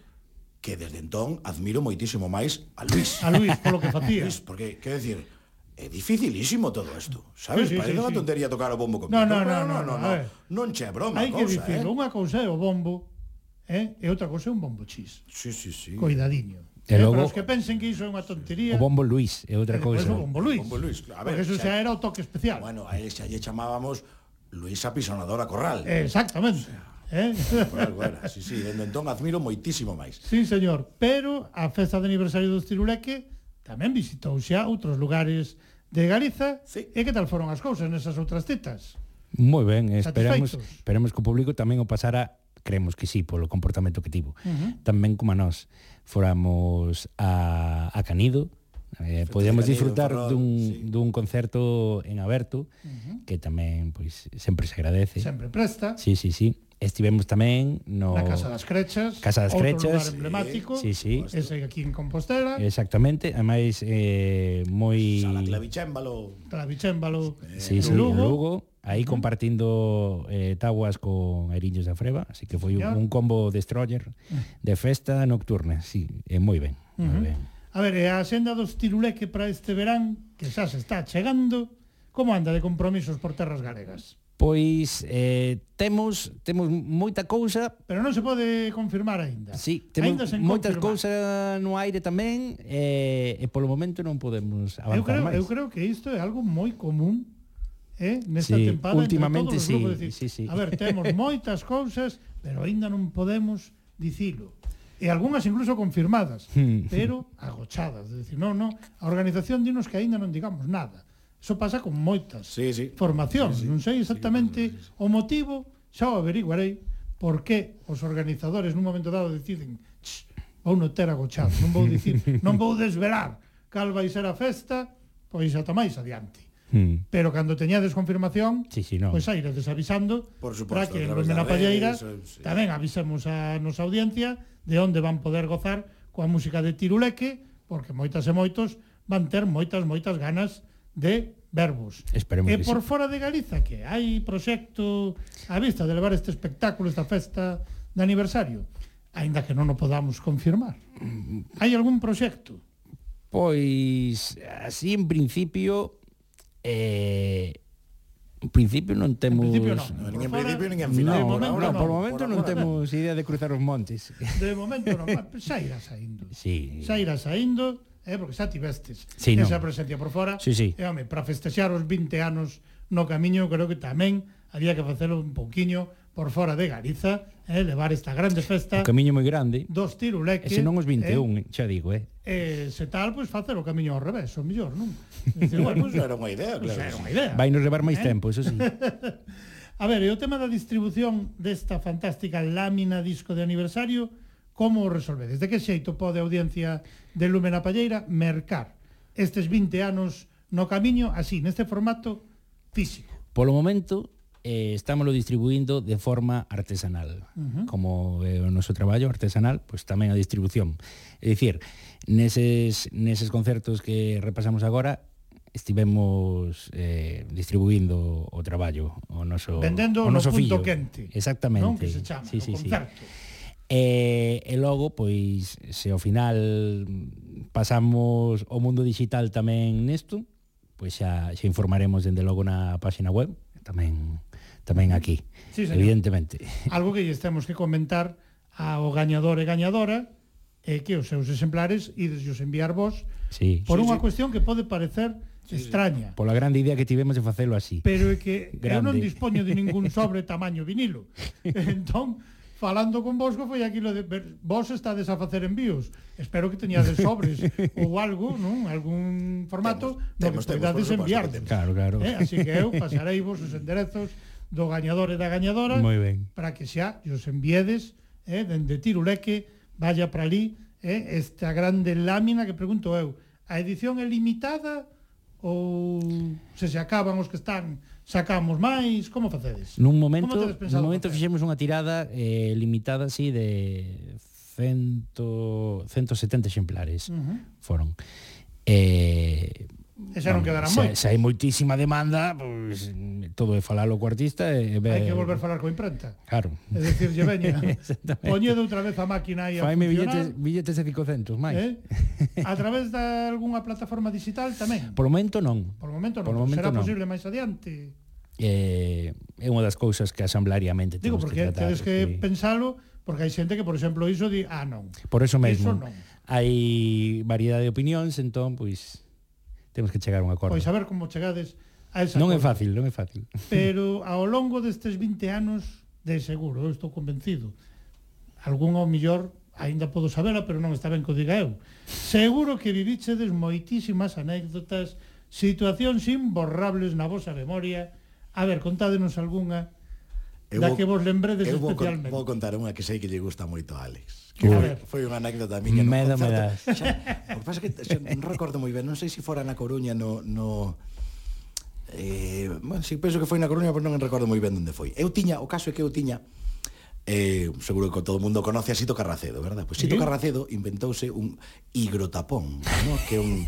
que desde entón admiro moitísimo máis a Luis. A Luis polo que facía. Luis, porque, quero decir, É dificilísimo todo isto, sabes? Sí, sí, Parece sí, unha sí. tontería tocar o bombo con No, no, no, no, no, no, no. non che broma Hai que cousa, dicir, eh? unha cousa é o bombo, eh? e outra cousa é un bombo chis. Sí, sí, sí. Coidadiño. E eh, logo, para os que pensen que iso é unha tontería... O bombo Luis é outra eh, pois cousa. O bombo Luis. O bombo Luis, a ver, porque iso xa, era o toque especial. Bueno, a ele xa lle chamábamos Luis Pisonadora Corral. Eh, exactamente. Eh? Bueno, bueno, sí, sí, entón admiro moitísimo máis. Sí, señor, pero a festa de aniversario do Ciruleque tamén visitou xa outros lugares de Galiza sí. e que tal foron as cousas nesas outras citas? Moi ben, esperamos, esperamos que o público tamén o pasara creemos que sí, polo comportamento que tivo. Uh -huh. Tamén como a nós foramos a, a Canido, eh, podíamos disfrutar Ferrol, dun, sí. dun concerto en aberto uh -huh. que tamén pois sempre se agradece. Sempre presta. Sí, sí, sí. Estivemos tamén no na Casa das Crechas, Casa das Crechas, lugar emblemático, sí, sí. Pois ese aquí en Compostela. Exactamente, ademais eh moi Sala Clavicémbalo, Clavicémbalo, sí, sí, Lugo. Lugo aí compartindo eh, taguas con Airiños da Freba, así que foi Señor. un combo destroyer de festa nocturna, sí, é moi ben, uh -huh. moi ben. A ver, a senda dos Tiruleque para este verán, que xa se está chegando, como anda de compromisos por terras galegas? Pois eh, temos temos moita cousa, pero non se pode confirmar aínda. Sí, temos ainda moitas cousas no aire tamén eh, e polo momento non podemos avanzar eu creo, máis. Eu creo que isto é algo moi común eh, nesta sí, tempada últimamente sí, decir, sí, sí. A ver, temos moitas cousas, pero aínda non podemos dicilo e algunhas incluso confirmadas, hmm. pero agochadas, de decir, non, non, a organización dinos que aínda non digamos nada. Eso pasa con moitas sí, sí. formacións. Sí, sí. Non sei exactamente sí, sí, sí. o motivo, xa o averiguarei, por que os organizadores nun momento dado deciden vou non ter agochado, non vou dicir, non vou desvelar cal vai ser a festa, pois ata máis adiante. Mm. Pero cando teñades confirmación, sí, sí, no. pois aí iredes avisando para que en Lumena Palleira eso, sí. tamén avisemos a nosa audiencia de onde van poder gozar coa música de Tiruleque, porque moitas e moitos van ter moitas, moitas ganas de verbos. Esperemos e por fora de Galiza que hai proxecto a vista de levar este espectáculo, esta festa de aniversario, aínda que non o podamos confirmar. Hai algún proxecto? Pois así en principio eh En principio non temos... En principio non. Por en fora, principio nin en final. No, momento, no, no, por momento non temos idea de cruzar os montes. De momento non. Xa irá saindo. Sí. Xa irá saindo eh, porque xa tivestes sí, esa no. presencia por fora. Sí, sí. E, home, para festexar os 20 anos no camiño, creo que tamén había que facelo un pouquiño por fora de Galiza, eh, levar esta grande festa. O camiño moi grande. Dos tiruleques. E senón os 21, eh, xa digo, eh. Eh, se tal, pois pues, facer o camiño ao revés, o mellor, non? Dicir, bueno, pois pues, era unha idea, claro. Pues, era unha idea. Vai nos levar máis eh? tempo, eso sí. A ver, e o tema da distribución desta fantástica lámina disco de aniversario, Como o resolvedes? De que xeito pode a audiencia de Lume na Palleira mercar estes 20 anos no camiño así, neste formato físico? Polo momento, eh, estámoslo distribuindo de forma artesanal. Uh -huh. Como eh, o noso traballo artesanal, pois pues, tamén a distribución. É dicir, neses, neses concertos que repasamos agora, estivemos eh, distribuindo o traballo, o noso, Vendendo o noso no punto fillo. quente. Exactamente. Non? Que se chama, sí, sí, concerto. Sí. E, e logo, pois, se ao final pasamos o mundo digital tamén nesto, pois xa, xa informaremos dende logo na páxina web, tamén tamén aquí, sí, señor. evidentemente. Algo que lles temos que comentar ao gañador e gañadora é que os seus exemplares ides os enviar vos sí. por sí, unha sí. cuestión que pode parecer sí, extraña. Sí. Pola grande idea que tivemos de facelo así. Pero é que grande. eu non dispoño de ningún sobre tamaño vinilo. entón, falando con vos que foi aquilo de vos estades a facer envíos. Espero que teñades sobres ou algo, non? Algún formato temos, temos, no que podades enviar. Claro, claro. Eh? Así que eu pasarei vos os enderezos do gañador e da gañadora para que xa os enviedes eh, dende Tiruleque vaya para ali eh, esta grande lámina que pregunto eu a edición é limitada ou se se acaban os que están sacamos máis, como facedes? Nun momento, nun momento facer? fixemos unha tirada eh, limitada así de 100, 170 exemplares uh -huh. foron. Eh, e xa non quedarán moi. Se, se hai moitísima demanda, pois todo é falalo co artista e ver. Hai que volver a falar co imprenta. Claro. É dicir, lle veña, poñede outra vez a máquina aí a Faime billetes, billetes de 500 máis. Eh? A través de algunha plataforma digital tamén? Por o momento non. Por o momento non. Por o momento Será non. posible máis adiante? Eh, é unha das cousas que asamblariamente temos Digo, porque que tratar, tedes que sí. pensalo, porque hai xente que, por exemplo, iso di, ah, non. Por eso mesmo. Iso non. Hai variedade de opinións, entón, pois, temos que chegar a un acordo. Pois a ver como chegades a esa Non acordo. é fácil, non é fácil. Pero ao longo destes 20 anos, de seguro, eu estou convencido, algún ao millor aínda podo sabela, pero non está ben que o diga eu. Seguro que vivichedes moitísimas anécdotas, situacións imborrables na vosa memoria. A ver, contádenos algunha eu da vou, que vos lembredes eu especialmente. Eu vou, vou contar unha que sei que lle gusta moito a Alex. Que ver, foi unha anécdota miña no Medo concerto. me das. Xa, o que pasa que xa, non recordo moi ben, non sei se fora na Coruña no, no eh, bueno, si penso que foi na Coruña, pero non recordo moi ben onde foi. Eu tiña, o caso é que eu tiña eh, seguro que todo o mundo conoce a Sito Carracedo, verdad? Pois pues Sito ¿Sí? Carracedo inventouse un higrotapón, ¿no? que é un,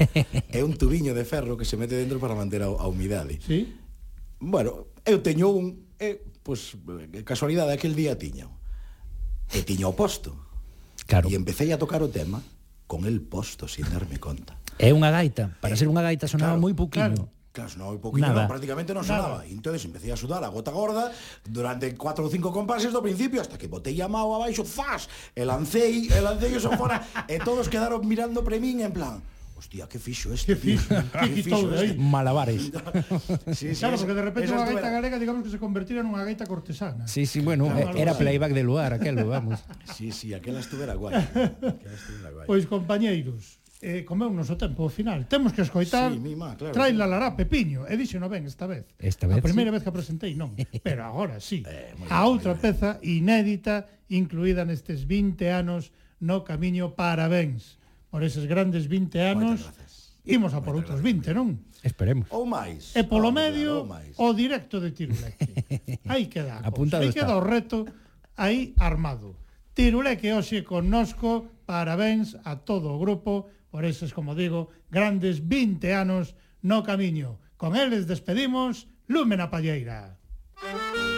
é un tubiño de ferro que se mete dentro para manter a, a humidade. Sí. Bueno, eu teño un, eh, pois, pues, casualidade, aquel día tiño. E tiño o posto. Claro. E empecé a tocar o tema con el posto, sin darme conta. É unha gaita, para eh, ser unha gaita sonaba claro, moi poquinho. Claro. Claro, sonaba poquinho, Nada. No, prácticamente non sonaba. Nada. E empecé a sudar a gota gorda durante cuatro ou cinco compases do principio hasta que botei a mao abaixo, ¡zas! E lancei, e lancei o fora e todos quedaron mirando pre min en plan, Hostia, que fixo este. Que fixo, que quitou de aí. Malabares. sí, sí, claro, porque de repente unha gaita galega, digamos que se convertira nunha gaita cortesana. Sí, sí, bueno, claro, eh, era playback de luar, aquelo, vamos. sí, sí, aquela estuvera guai. Aquela estuvera guai. Pois, compañeiros, eh, comeu o tempo ao final. Temos que escoitar sí, mima, claro, Trai la lará Pepiño, e dixeno ben esta vez. Esta vez a primeira sí. vez que a presentei non, pero agora sí. Eh, a outra bien, peza inédita incluída nestes 20 anos no camiño Parabéns por eses grandes 20 anos imos a por outros 20, non? Esperemos. Ou máis. E polo medio, o directo de Tiruleque. aí queda a cousa. Aí queda o reto aí armado. Tiruleque hoxe connosco, parabéns a todo o grupo por eses, como digo, grandes 20 anos no camiño. Con eles despedimos Lúmena Palleira. Música